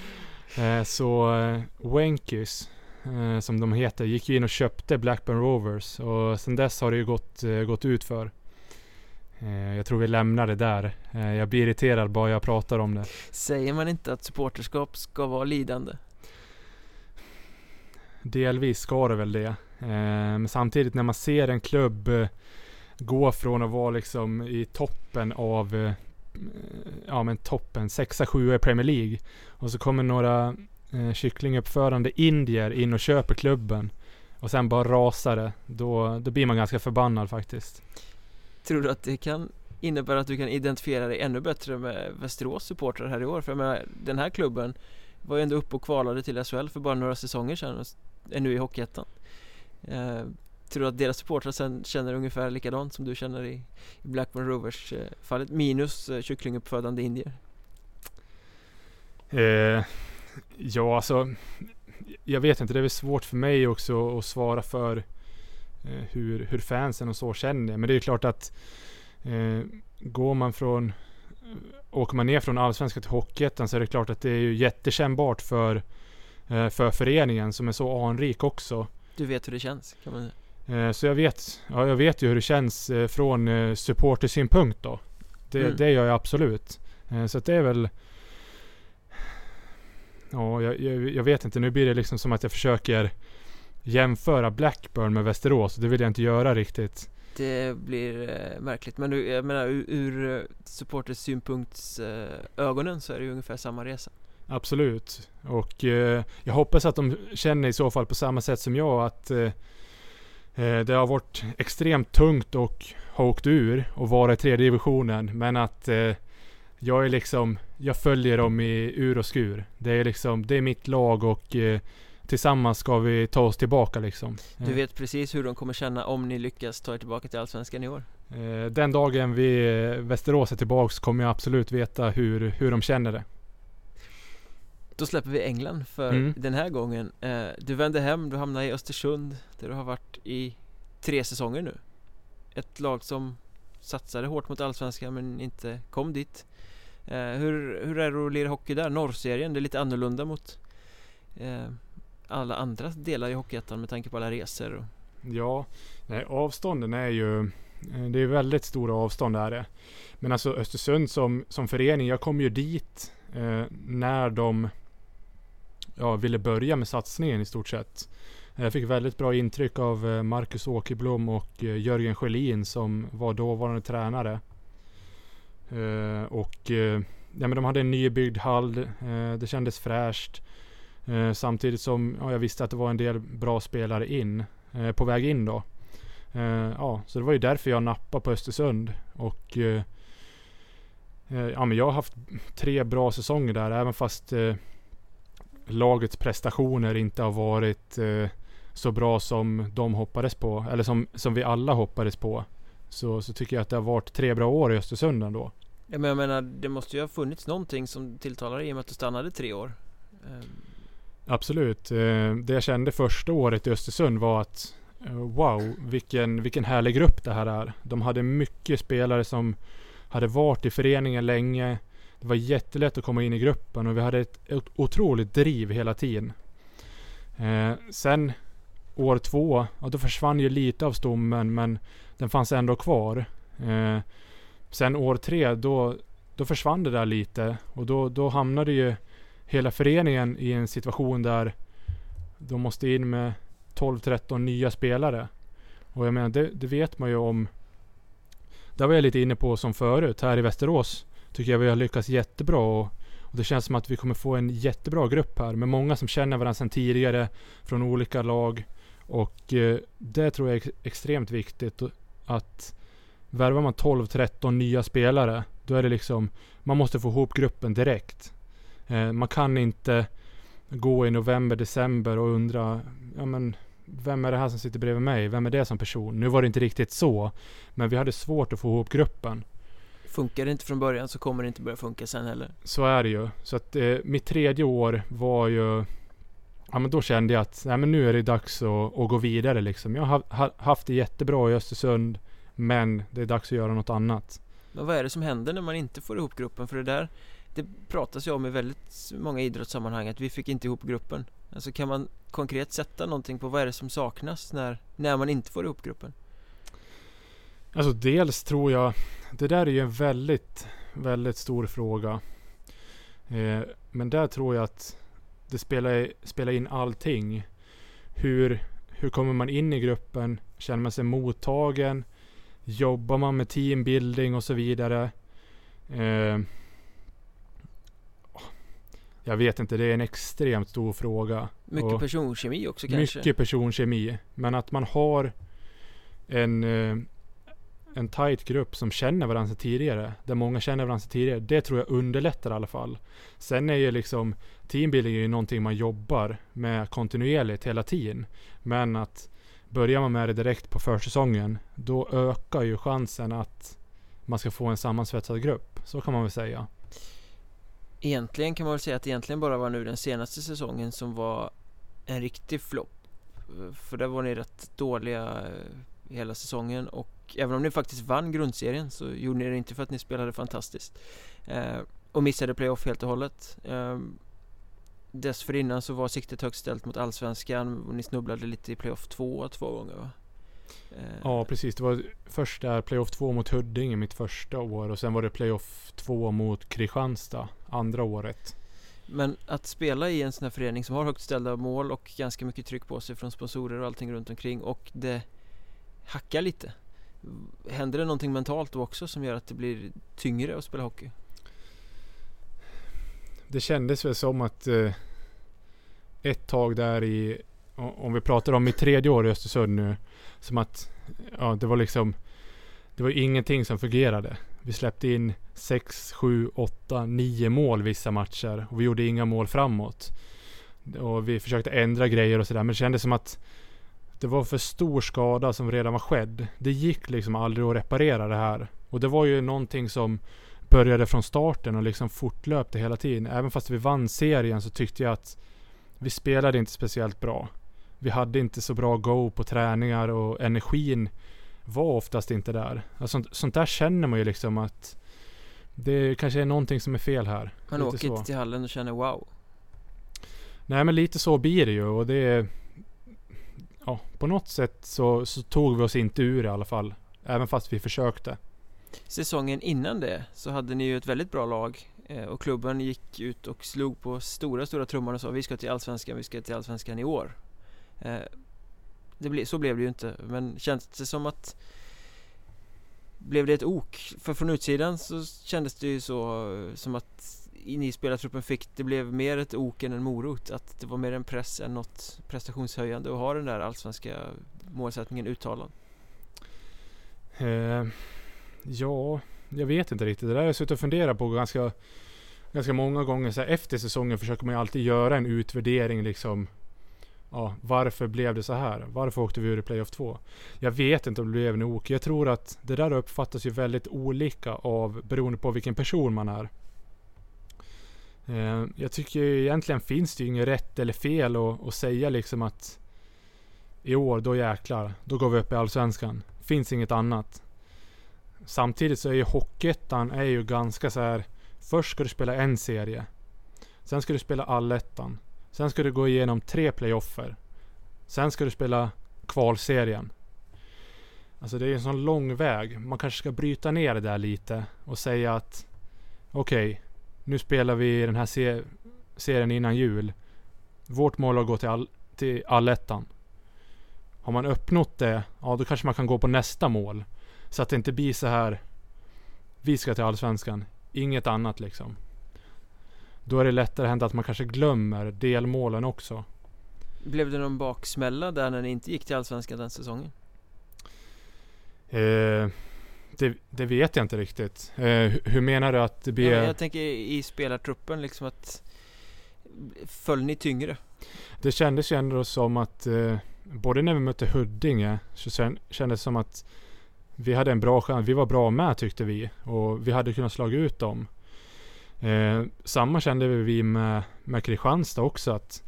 eh, så eh, Wenkys eh, som de heter, gick in och köpte Blackburn Rovers och sen dess har det ju gått, eh, gått ut för. Eh, jag tror vi lämnar det där. Eh, jag blir irriterad bara jag pratar om det.
Säger man inte att supporterskap ska vara lidande?
Delvis ska det väl det. Eh, men samtidigt när man ser en klubb eh, gå från att vara liksom i toppen av eh, ja men toppen, 6-7 i Premier League. Och så kommer några eh, kycklinguppförande indier in och köper klubben. Och sen bara rasar det. Då, då blir man ganska förbannad faktiskt.
Tror du att det kan innebära att du kan identifiera dig ännu bättre med Västerås supportrar här i år? För jag menar, den här klubben var ju ändå uppe och kvalade till SHL för bara några säsonger sedan är nu i Hockeyettan. Eh, tror du att deras supportrar sen känner ungefär likadant som du känner i, i Blackburn Rovers eh, fallet? Minus eh, kycklinguppfödande indier.
Eh, ja, alltså jag vet inte, det är väl svårt för mig också att svara för Eh, hur, hur fansen och så känner. Men det är klart att eh, går man från Åker man ner från Allsvenskan till Hockeyettan så är det klart att det är ju jättekännbart för, för föreningen som är så anrik också.
Du vet hur det känns kan man
säga. Eh, så jag vet, ja, jag vet ju hur det känns eh, från eh, supportersynpunkt då. Det, mm. det gör jag absolut. Eh, så att det är väl Ja, jag, jag, vet inte. Nu blir det liksom som att jag försöker jämföra Blackburn med Västerås. Det vill jag inte göra riktigt.
Det blir eh, märkligt. Men du, jag menar ur, ur eh, supporters synpunkts eh, ögonen så är det ju ungefär samma resa.
Absolut. Och eh, jag hoppas att de känner i så fall på samma sätt som jag att eh, eh, det har varit extremt tungt och ha åkt ur och vara i tredje divisionen. Men att jag är liksom, jag följer dem i ur och skur. Det är liksom, det är mitt lag och tillsammans ska vi ta oss tillbaka liksom.
Du vet precis hur de kommer känna om ni lyckas ta er tillbaka till Allsvenskan i år?
Eh, den dagen vi eh, Västerås är tillbaks kommer jag absolut veta hur, hur de känner det.
Då släpper vi England för mm. den här gången. Eh, du vände hem, du hamnade i Östersund där du har varit i tre säsonger nu. Ett lag som satsade hårt mot Allsvenskan men inte kom dit. Hur, hur är det att lira hockey där? Norrserien, det är lite annorlunda mot alla andra delar i Hockeyettan med tanke på alla resor? Och...
Ja, nej, avstånden är ju eh, det är väldigt stora avstånd är det. Men alltså Östersund som, som förening, jag kom ju dit eh, när de ja, ville börja med satsningen i stort sett. Eh, jag fick väldigt bra intryck av eh, Marcus Åkerblom och eh, Jörgen Sjölin som var dåvarande tränare. Och ja, men de hade en nybyggd hall. det kändes fräscht. Samtidigt som ja, jag visste att det var en del bra spelare in, på väg in då. Ja, så det var ju därför jag nappade på Östersund. Och ja, men jag har haft tre bra säsonger där, även fast lagets prestationer inte har varit så bra som de hoppades på, eller som, som vi alla hoppades på. Så, så tycker jag att det har varit tre bra år i Östersund ändå.
Ja, men jag menar, det måste ju ha funnits någonting som tilltalar i och med att du stannade tre år. Ehm,
Absolut. Eh, det jag kände första året i Östersund var att eh, wow, vilken, vilken härlig grupp det här är. De hade mycket spelare som hade varit i föreningen länge. Det var jättelätt att komma in i gruppen och vi hade ett, ett otroligt driv hela tiden. Eh, sen år två, ja, då försvann ju lite av stommen men den fanns ändå kvar. Eh, sen år tre, då, då försvann det där lite och då, då hamnade ju hela föreningen i en situation där de måste in med 12-13 nya spelare. Och jag menar, det, det, vet man ju om. Där var jag lite inne på som förut. Här i Västerås tycker jag vi har lyckats jättebra. Och, och det känns som att vi kommer få en jättebra grupp här med många som känner varandra sedan tidigare från olika lag. Och eh, det tror jag är extremt viktigt att värvar man 12-13 nya spelare, då är det liksom, man måste få ihop gruppen direkt. Eh, man kan inte gå i november, december och undra, ja men vem är det här som sitter bredvid mig? Vem är det som person? Nu var det inte riktigt så, men vi hade svårt att få ihop gruppen.
Funkar det inte från början så kommer det inte börja funka sen heller.
Så är det ju. Så att eh, mitt tredje år var ju Ja men då kände jag att nej, men nu är det dags att, att gå vidare liksom. Jag har ha, haft det jättebra i Östersund. Men det är dags att göra något annat.
Men vad är det som händer när man inte får ihop gruppen? För det där Det pratas ju om i väldigt många idrottssammanhang att vi fick inte ihop gruppen Alltså kan man konkret sätta någonting på vad är det som saknas när, när man inte får ihop gruppen?
Alltså dels tror jag Det där är ju en väldigt Väldigt stor fråga eh, Men där tror jag att Det spelar, spelar in allting Hur Hur kommer man in i gruppen? Känner man sig mottagen? Jobbar man med teambuilding och så vidare? Eh, jag vet inte, det är en extremt stor fråga.
Mycket och personkemi också kanske?
Mycket personkemi. Men att man har en, eh, en tight grupp som känner varandra tidigare. Där många känner varandra tidigare. Det tror jag underlättar i alla fall. Sen är ju liksom teambuilding är ju någonting man jobbar med kontinuerligt hela tiden. Men att Börjar man med det direkt på försäsongen, då ökar ju chansen att man ska få en sammansvetsad grupp. Så kan man väl säga.
Egentligen kan man väl säga att det egentligen bara var nu den senaste säsongen som var en riktig flopp. För där var ni rätt dåliga eh, hela säsongen och även om ni faktiskt vann grundserien så gjorde ni det inte för att ni spelade fantastiskt. Eh, och missade playoff helt och hållet. Eh, Dessförinnan så var siktet högt ställt mot Allsvenskan och ni snubblade lite i playoff 2 två gånger va?
Eh, ja precis, det var först där playoff 2 mot Huddinge mitt första år och sen var det playoff 2 mot Kristianstad andra året.
Men att spela i en sån här förening som har högt ställda mål och ganska mycket tryck på sig från sponsorer och allting runt omkring och det hackar lite. Händer det någonting mentalt då också som gör att det blir tyngre att spela hockey?
det kändes väl som att eh, ett tag där i, om vi pratar om mitt tredje år i Östersund nu, som att ja, det var liksom, det var ingenting som fungerade. Vi släppte in 6, 7, 8, 9 mål vissa matcher och vi gjorde inga mål framåt. Och vi försökte ändra grejer och sådär men det kändes som att det var för stor skada som redan var skedd. Det gick liksom aldrig att reparera det här. Och det var ju någonting som började från starten och liksom fortlöpte hela tiden. Även fast vi vann serien så tyckte jag att vi spelade inte speciellt bra. Vi hade inte så bra go på träningar och energin var oftast inte där. Alltså, sånt där känner man ju liksom att det kanske är någonting som är fel här.
Man åker inte till hallen och känner wow.
Nej men lite så blir det ju och det är Ja, på något sätt så, så tog vi oss inte ur i alla fall. Även fast vi försökte.
Säsongen innan det så hade ni ju ett väldigt bra lag eh, och klubben gick ut och slog på stora, stora trumman och sa vi ska till Allsvenskan, vi ska till Allsvenskan i år. Eh, det ble, så blev det ju inte, men känns det som att blev det ett ok? För från utsidan så kändes det ju så eh, som att in i spelartruppen fick, det blev mer ett ok än en morot. Att det var mer en press än något prestationshöjande att ha den där allsvenska målsättningen uttalad.
Eh, Ja, jag vet inte riktigt. Det där har jag suttit och funderat på ganska, ganska många gånger. Så här, efter säsongen försöker man ju alltid göra en utvärdering liksom. Ja, varför blev det så här? Varför åkte vi ur i Playoff 2? Jag vet inte om det blev en ok. Jag tror att det där uppfattas ju väldigt olika av beroende på vilken person man är. Eh, jag tycker egentligen finns det ju inget rätt eller fel att, att säga liksom att i år, då jäklar, då går vi upp i Allsvenskan. Finns inget annat. Samtidigt så är ju Hockeyettan är ju ganska så här. Först ska du spela en serie. Sen ska du spela allettan. Sen ska du gå igenom tre playoffer. Sen ska du spela kvalserien. Alltså det är en sån lång väg. Man kanske ska bryta ner det där lite och säga att okej, okay, nu spelar vi den här se serien innan jul. Vårt mål är att gå till, all till allettan. Har man uppnått det, ja då kanske man kan gå på nästa mål. Så att det inte blir så här. Vi ska till allsvenskan, inget annat liksom. Då är det lättare hänt att man kanske glömmer delmålen också.
Blev det någon baksmälla där när ni inte gick till allsvenskan den säsongen?
Eh, det, det, vet jag inte riktigt. Eh, hur menar du att det blir?
Ja, jag tänker i spelartruppen liksom att Föll ni tyngre?
Det kändes ju ändå som att eh, både när vi mötte Huddinge så kändes det som att vi hade en bra chans. Vi var bra med tyckte vi och vi hade kunnat slå ut dem. Eh, samma kände vi med, med Kristianstad också att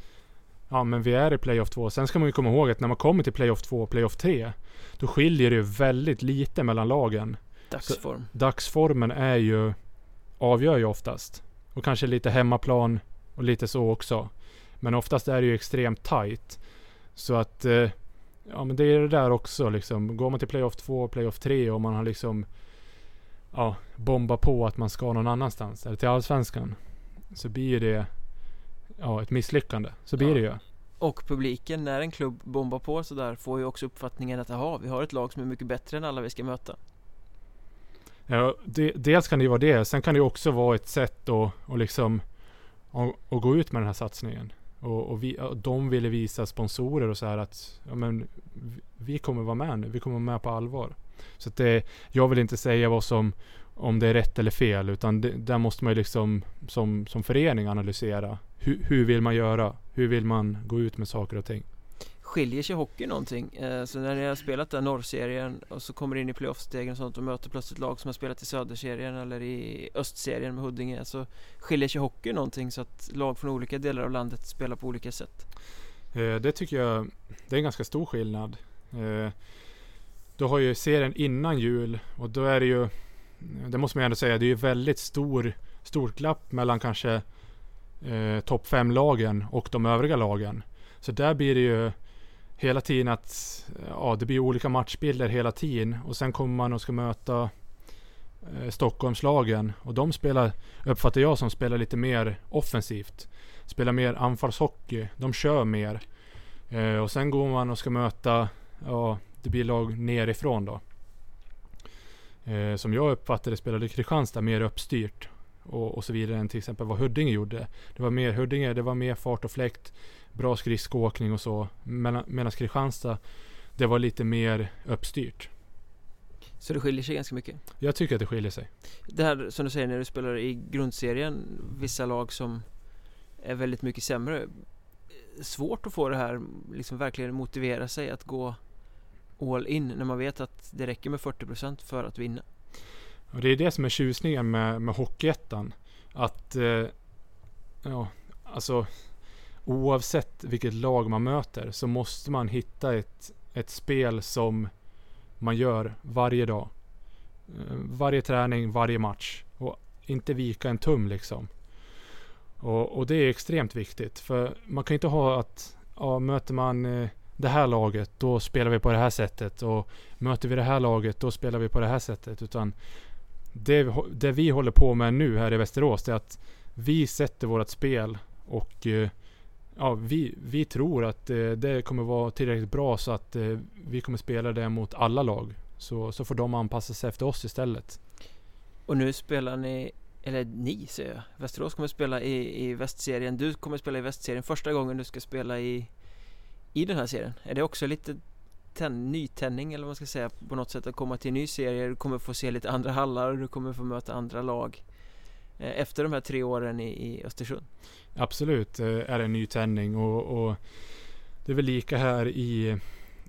ja, men vi är i playoff 2. Sen ska man ju komma ihåg att när man kommer till playoff 2 och playoff 3 då skiljer det ju väldigt lite mellan lagen.
Dagsform.
Så, dagsformen är ju avgör ju oftast. Och kanske lite hemmaplan och lite så också. Men oftast är det ju extremt tight. Så att eh, ja men det är det där också liksom. Går man till playoff 2, playoff 3 och man har liksom ja, bomba på att man ska någon annanstans, eller till Allsvenskan. Så blir det ja, ett misslyckande. Så blir ja. det ju.
Och publiken, när en klubb bombar på sådär, får ju också uppfattningen att aha, vi har ett lag som är mycket bättre än alla vi ska möta.
Ja, det, dels kan det ju vara det. Sen kan det också vara ett sätt att och liksom och, och gå ut med den här satsningen. Och, och, vi, och de ville visa sponsorer och så här att ja, men, vi kommer vara med nu. Vi kommer vara med på allvar. Så att det, jag vill inte säga vad som, om det är rätt eller fel. Utan det, där måste man ju liksom som, som förening analysera. Hur, hur vill man göra? Hur vill man gå ut med saker och ting?
Skiljer sig hockey någonting? Eh, så när ni har spelat den norrserien och så kommer in i playoffstegen och sånt och möter plötsligt lag som har spelat i söderserien eller i östserien med Huddinge så skiljer sig hockey någonting så att lag från olika delar av landet spelar på olika sätt?
Eh, det tycker jag det är en ganska stor skillnad. Eh, du har ju serien innan jul och då är det ju det måste man ändå säga, det är ju väldigt stor, stort glapp mellan kanske eh, topp 5-lagen och de övriga lagen. Så där blir det ju hela tiden att ja, det blir olika matchbilder hela tiden och sen kommer man och ska möta eh, Stockholmslagen och de spelar, uppfattar jag som spelar lite mer offensivt. Spelar mer anfallshockey. De kör mer. Eh, och sen går man och ska möta, ja, det blir lag nerifrån då. Eh, som jag uppfattade spelade Kristianstad mer uppstyrt och, och så vidare än till exempel vad Huddinge gjorde. Det var mer Huddinge, det var mer fart och fläkt bra skridskoåkning och så. Medan Kristianstad, det var lite mer uppstyrt.
Så det skiljer sig ganska mycket?
Jag tycker att det skiljer sig.
Det här som du säger när du spelar i grundserien, vissa lag som är väldigt mycket sämre. Svårt att få det här, liksom verkligen motivera sig att gå all in när man vet att det räcker med 40% för att vinna.
Och det är det som är tjusningen med, med Hockeyettan. Att, eh, ja, alltså oavsett vilket lag man möter så måste man hitta ett, ett spel som man gör varje dag. Eh, varje träning, varje match. Och inte vika en tum liksom. Och, och det är extremt viktigt. För man kan inte ha att ja, möter man eh, det här laget, då spelar vi på det här sättet. Och möter vi det här laget, då spelar vi på det här sättet. Utan det, det vi håller på med nu här i Västerås, det är att vi sätter vårt spel och eh, ja, vi, vi tror att eh, det kommer vara tillräckligt bra så att eh, vi kommer spela det mot alla lag. Så, så får de anpassa sig efter oss istället.
Och nu spelar ni, eller ni säger jag, Västerås kommer spela i, i västserien. Du kommer spela i västserien första gången du ska spela i, i den här serien. Är det också lite ten, nytändning eller vad man ska säga på något sätt att komma till en ny serie? Du kommer få se lite andra hallar, och du kommer få möta andra lag eh, efter de här tre åren i, i Östersund.
Absolut eh, är det en nytändning och, och det är väl lika här i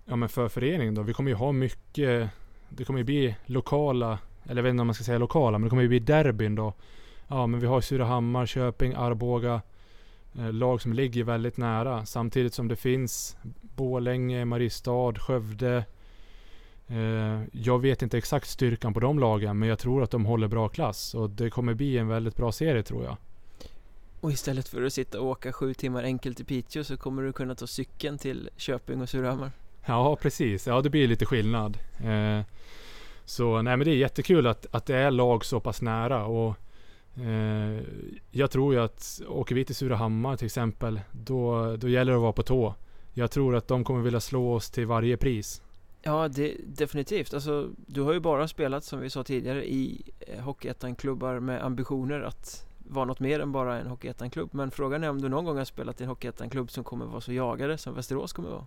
ja, men för föreningen då. Vi kommer ju ha mycket. Det kommer ju bli lokala, eller jag vet inte om man ska säga lokala, men det kommer ju bli derbyn då. Ja, men vi har Surahammar, Köping, Arboga. Eh, lag som ligger väldigt nära. Samtidigt som det finns Bålänge, Mariestad, Skövde. Eh, jag vet inte exakt styrkan på de lagen, men jag tror att de håller bra klass. Och det kommer bli en väldigt bra serie tror jag.
Och istället för att sitta och åka sju timmar enkelt till Piteå så kommer du kunna ta cykeln till Köping och Surahammar.
Ja, precis. Ja, det blir lite skillnad. Eh, så nej, men det är jättekul att, att det är lag så pass nära. Och Jag tror ju att åker vi till Surahammar till exempel, då, då gäller det att vara på tå. Jag tror att de kommer vilja slå oss till varje pris.
Ja, det, definitivt. Alltså, du har ju bara spelat, som vi sa tidigare, i eh, Hockeyettan-klubbar med ambitioner att vara något mer än bara en Hockeyettan-klubb. Men frågan är om du någon gång har spelat i en Hockeyettan-klubb som kommer vara så jagade som Västerås kommer vara.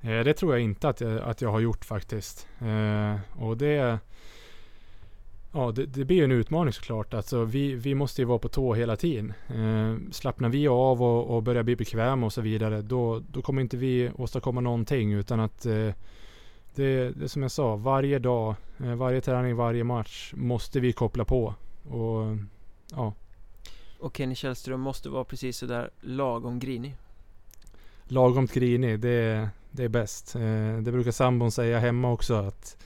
Eh, det tror jag inte att jag, att jag har gjort faktiskt. Eh, och det, ja, det, det, blir en utmaning såklart. Alltså, vi, vi måste ju vara på tå hela tiden. Eh, slappnar vi av och, och börjar bli bekväma och så vidare, då, då kommer inte vi åstadkomma någonting. Utan att eh, det, det som jag sa, varje dag, eh, varje träning, varje match måste vi koppla på. Och ja.
Och Kenny Källström måste vara precis sådär lagom grinig.
Lagom grinig, det, det är bäst. Eh, det brukar sambon säga hemma också att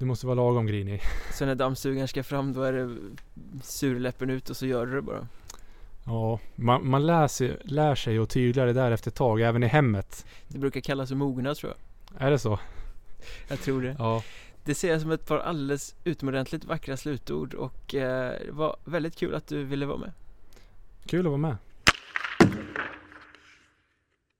du måste vara lagom grinig.
Så när dammsugaren ska fram då är det surläppen ut och så gör du det bara?
Ja, man, man lär, sig, lär sig att tygla det där efter ett tag, även i hemmet.
Det brukar kallas mognad tror jag.
Är det så?
Jag tror det.
Ja.
Det ser jag som ett par alldeles utomordentligt vackra slutord och eh, det var väldigt kul att du ville vara med.
Kul att vara med.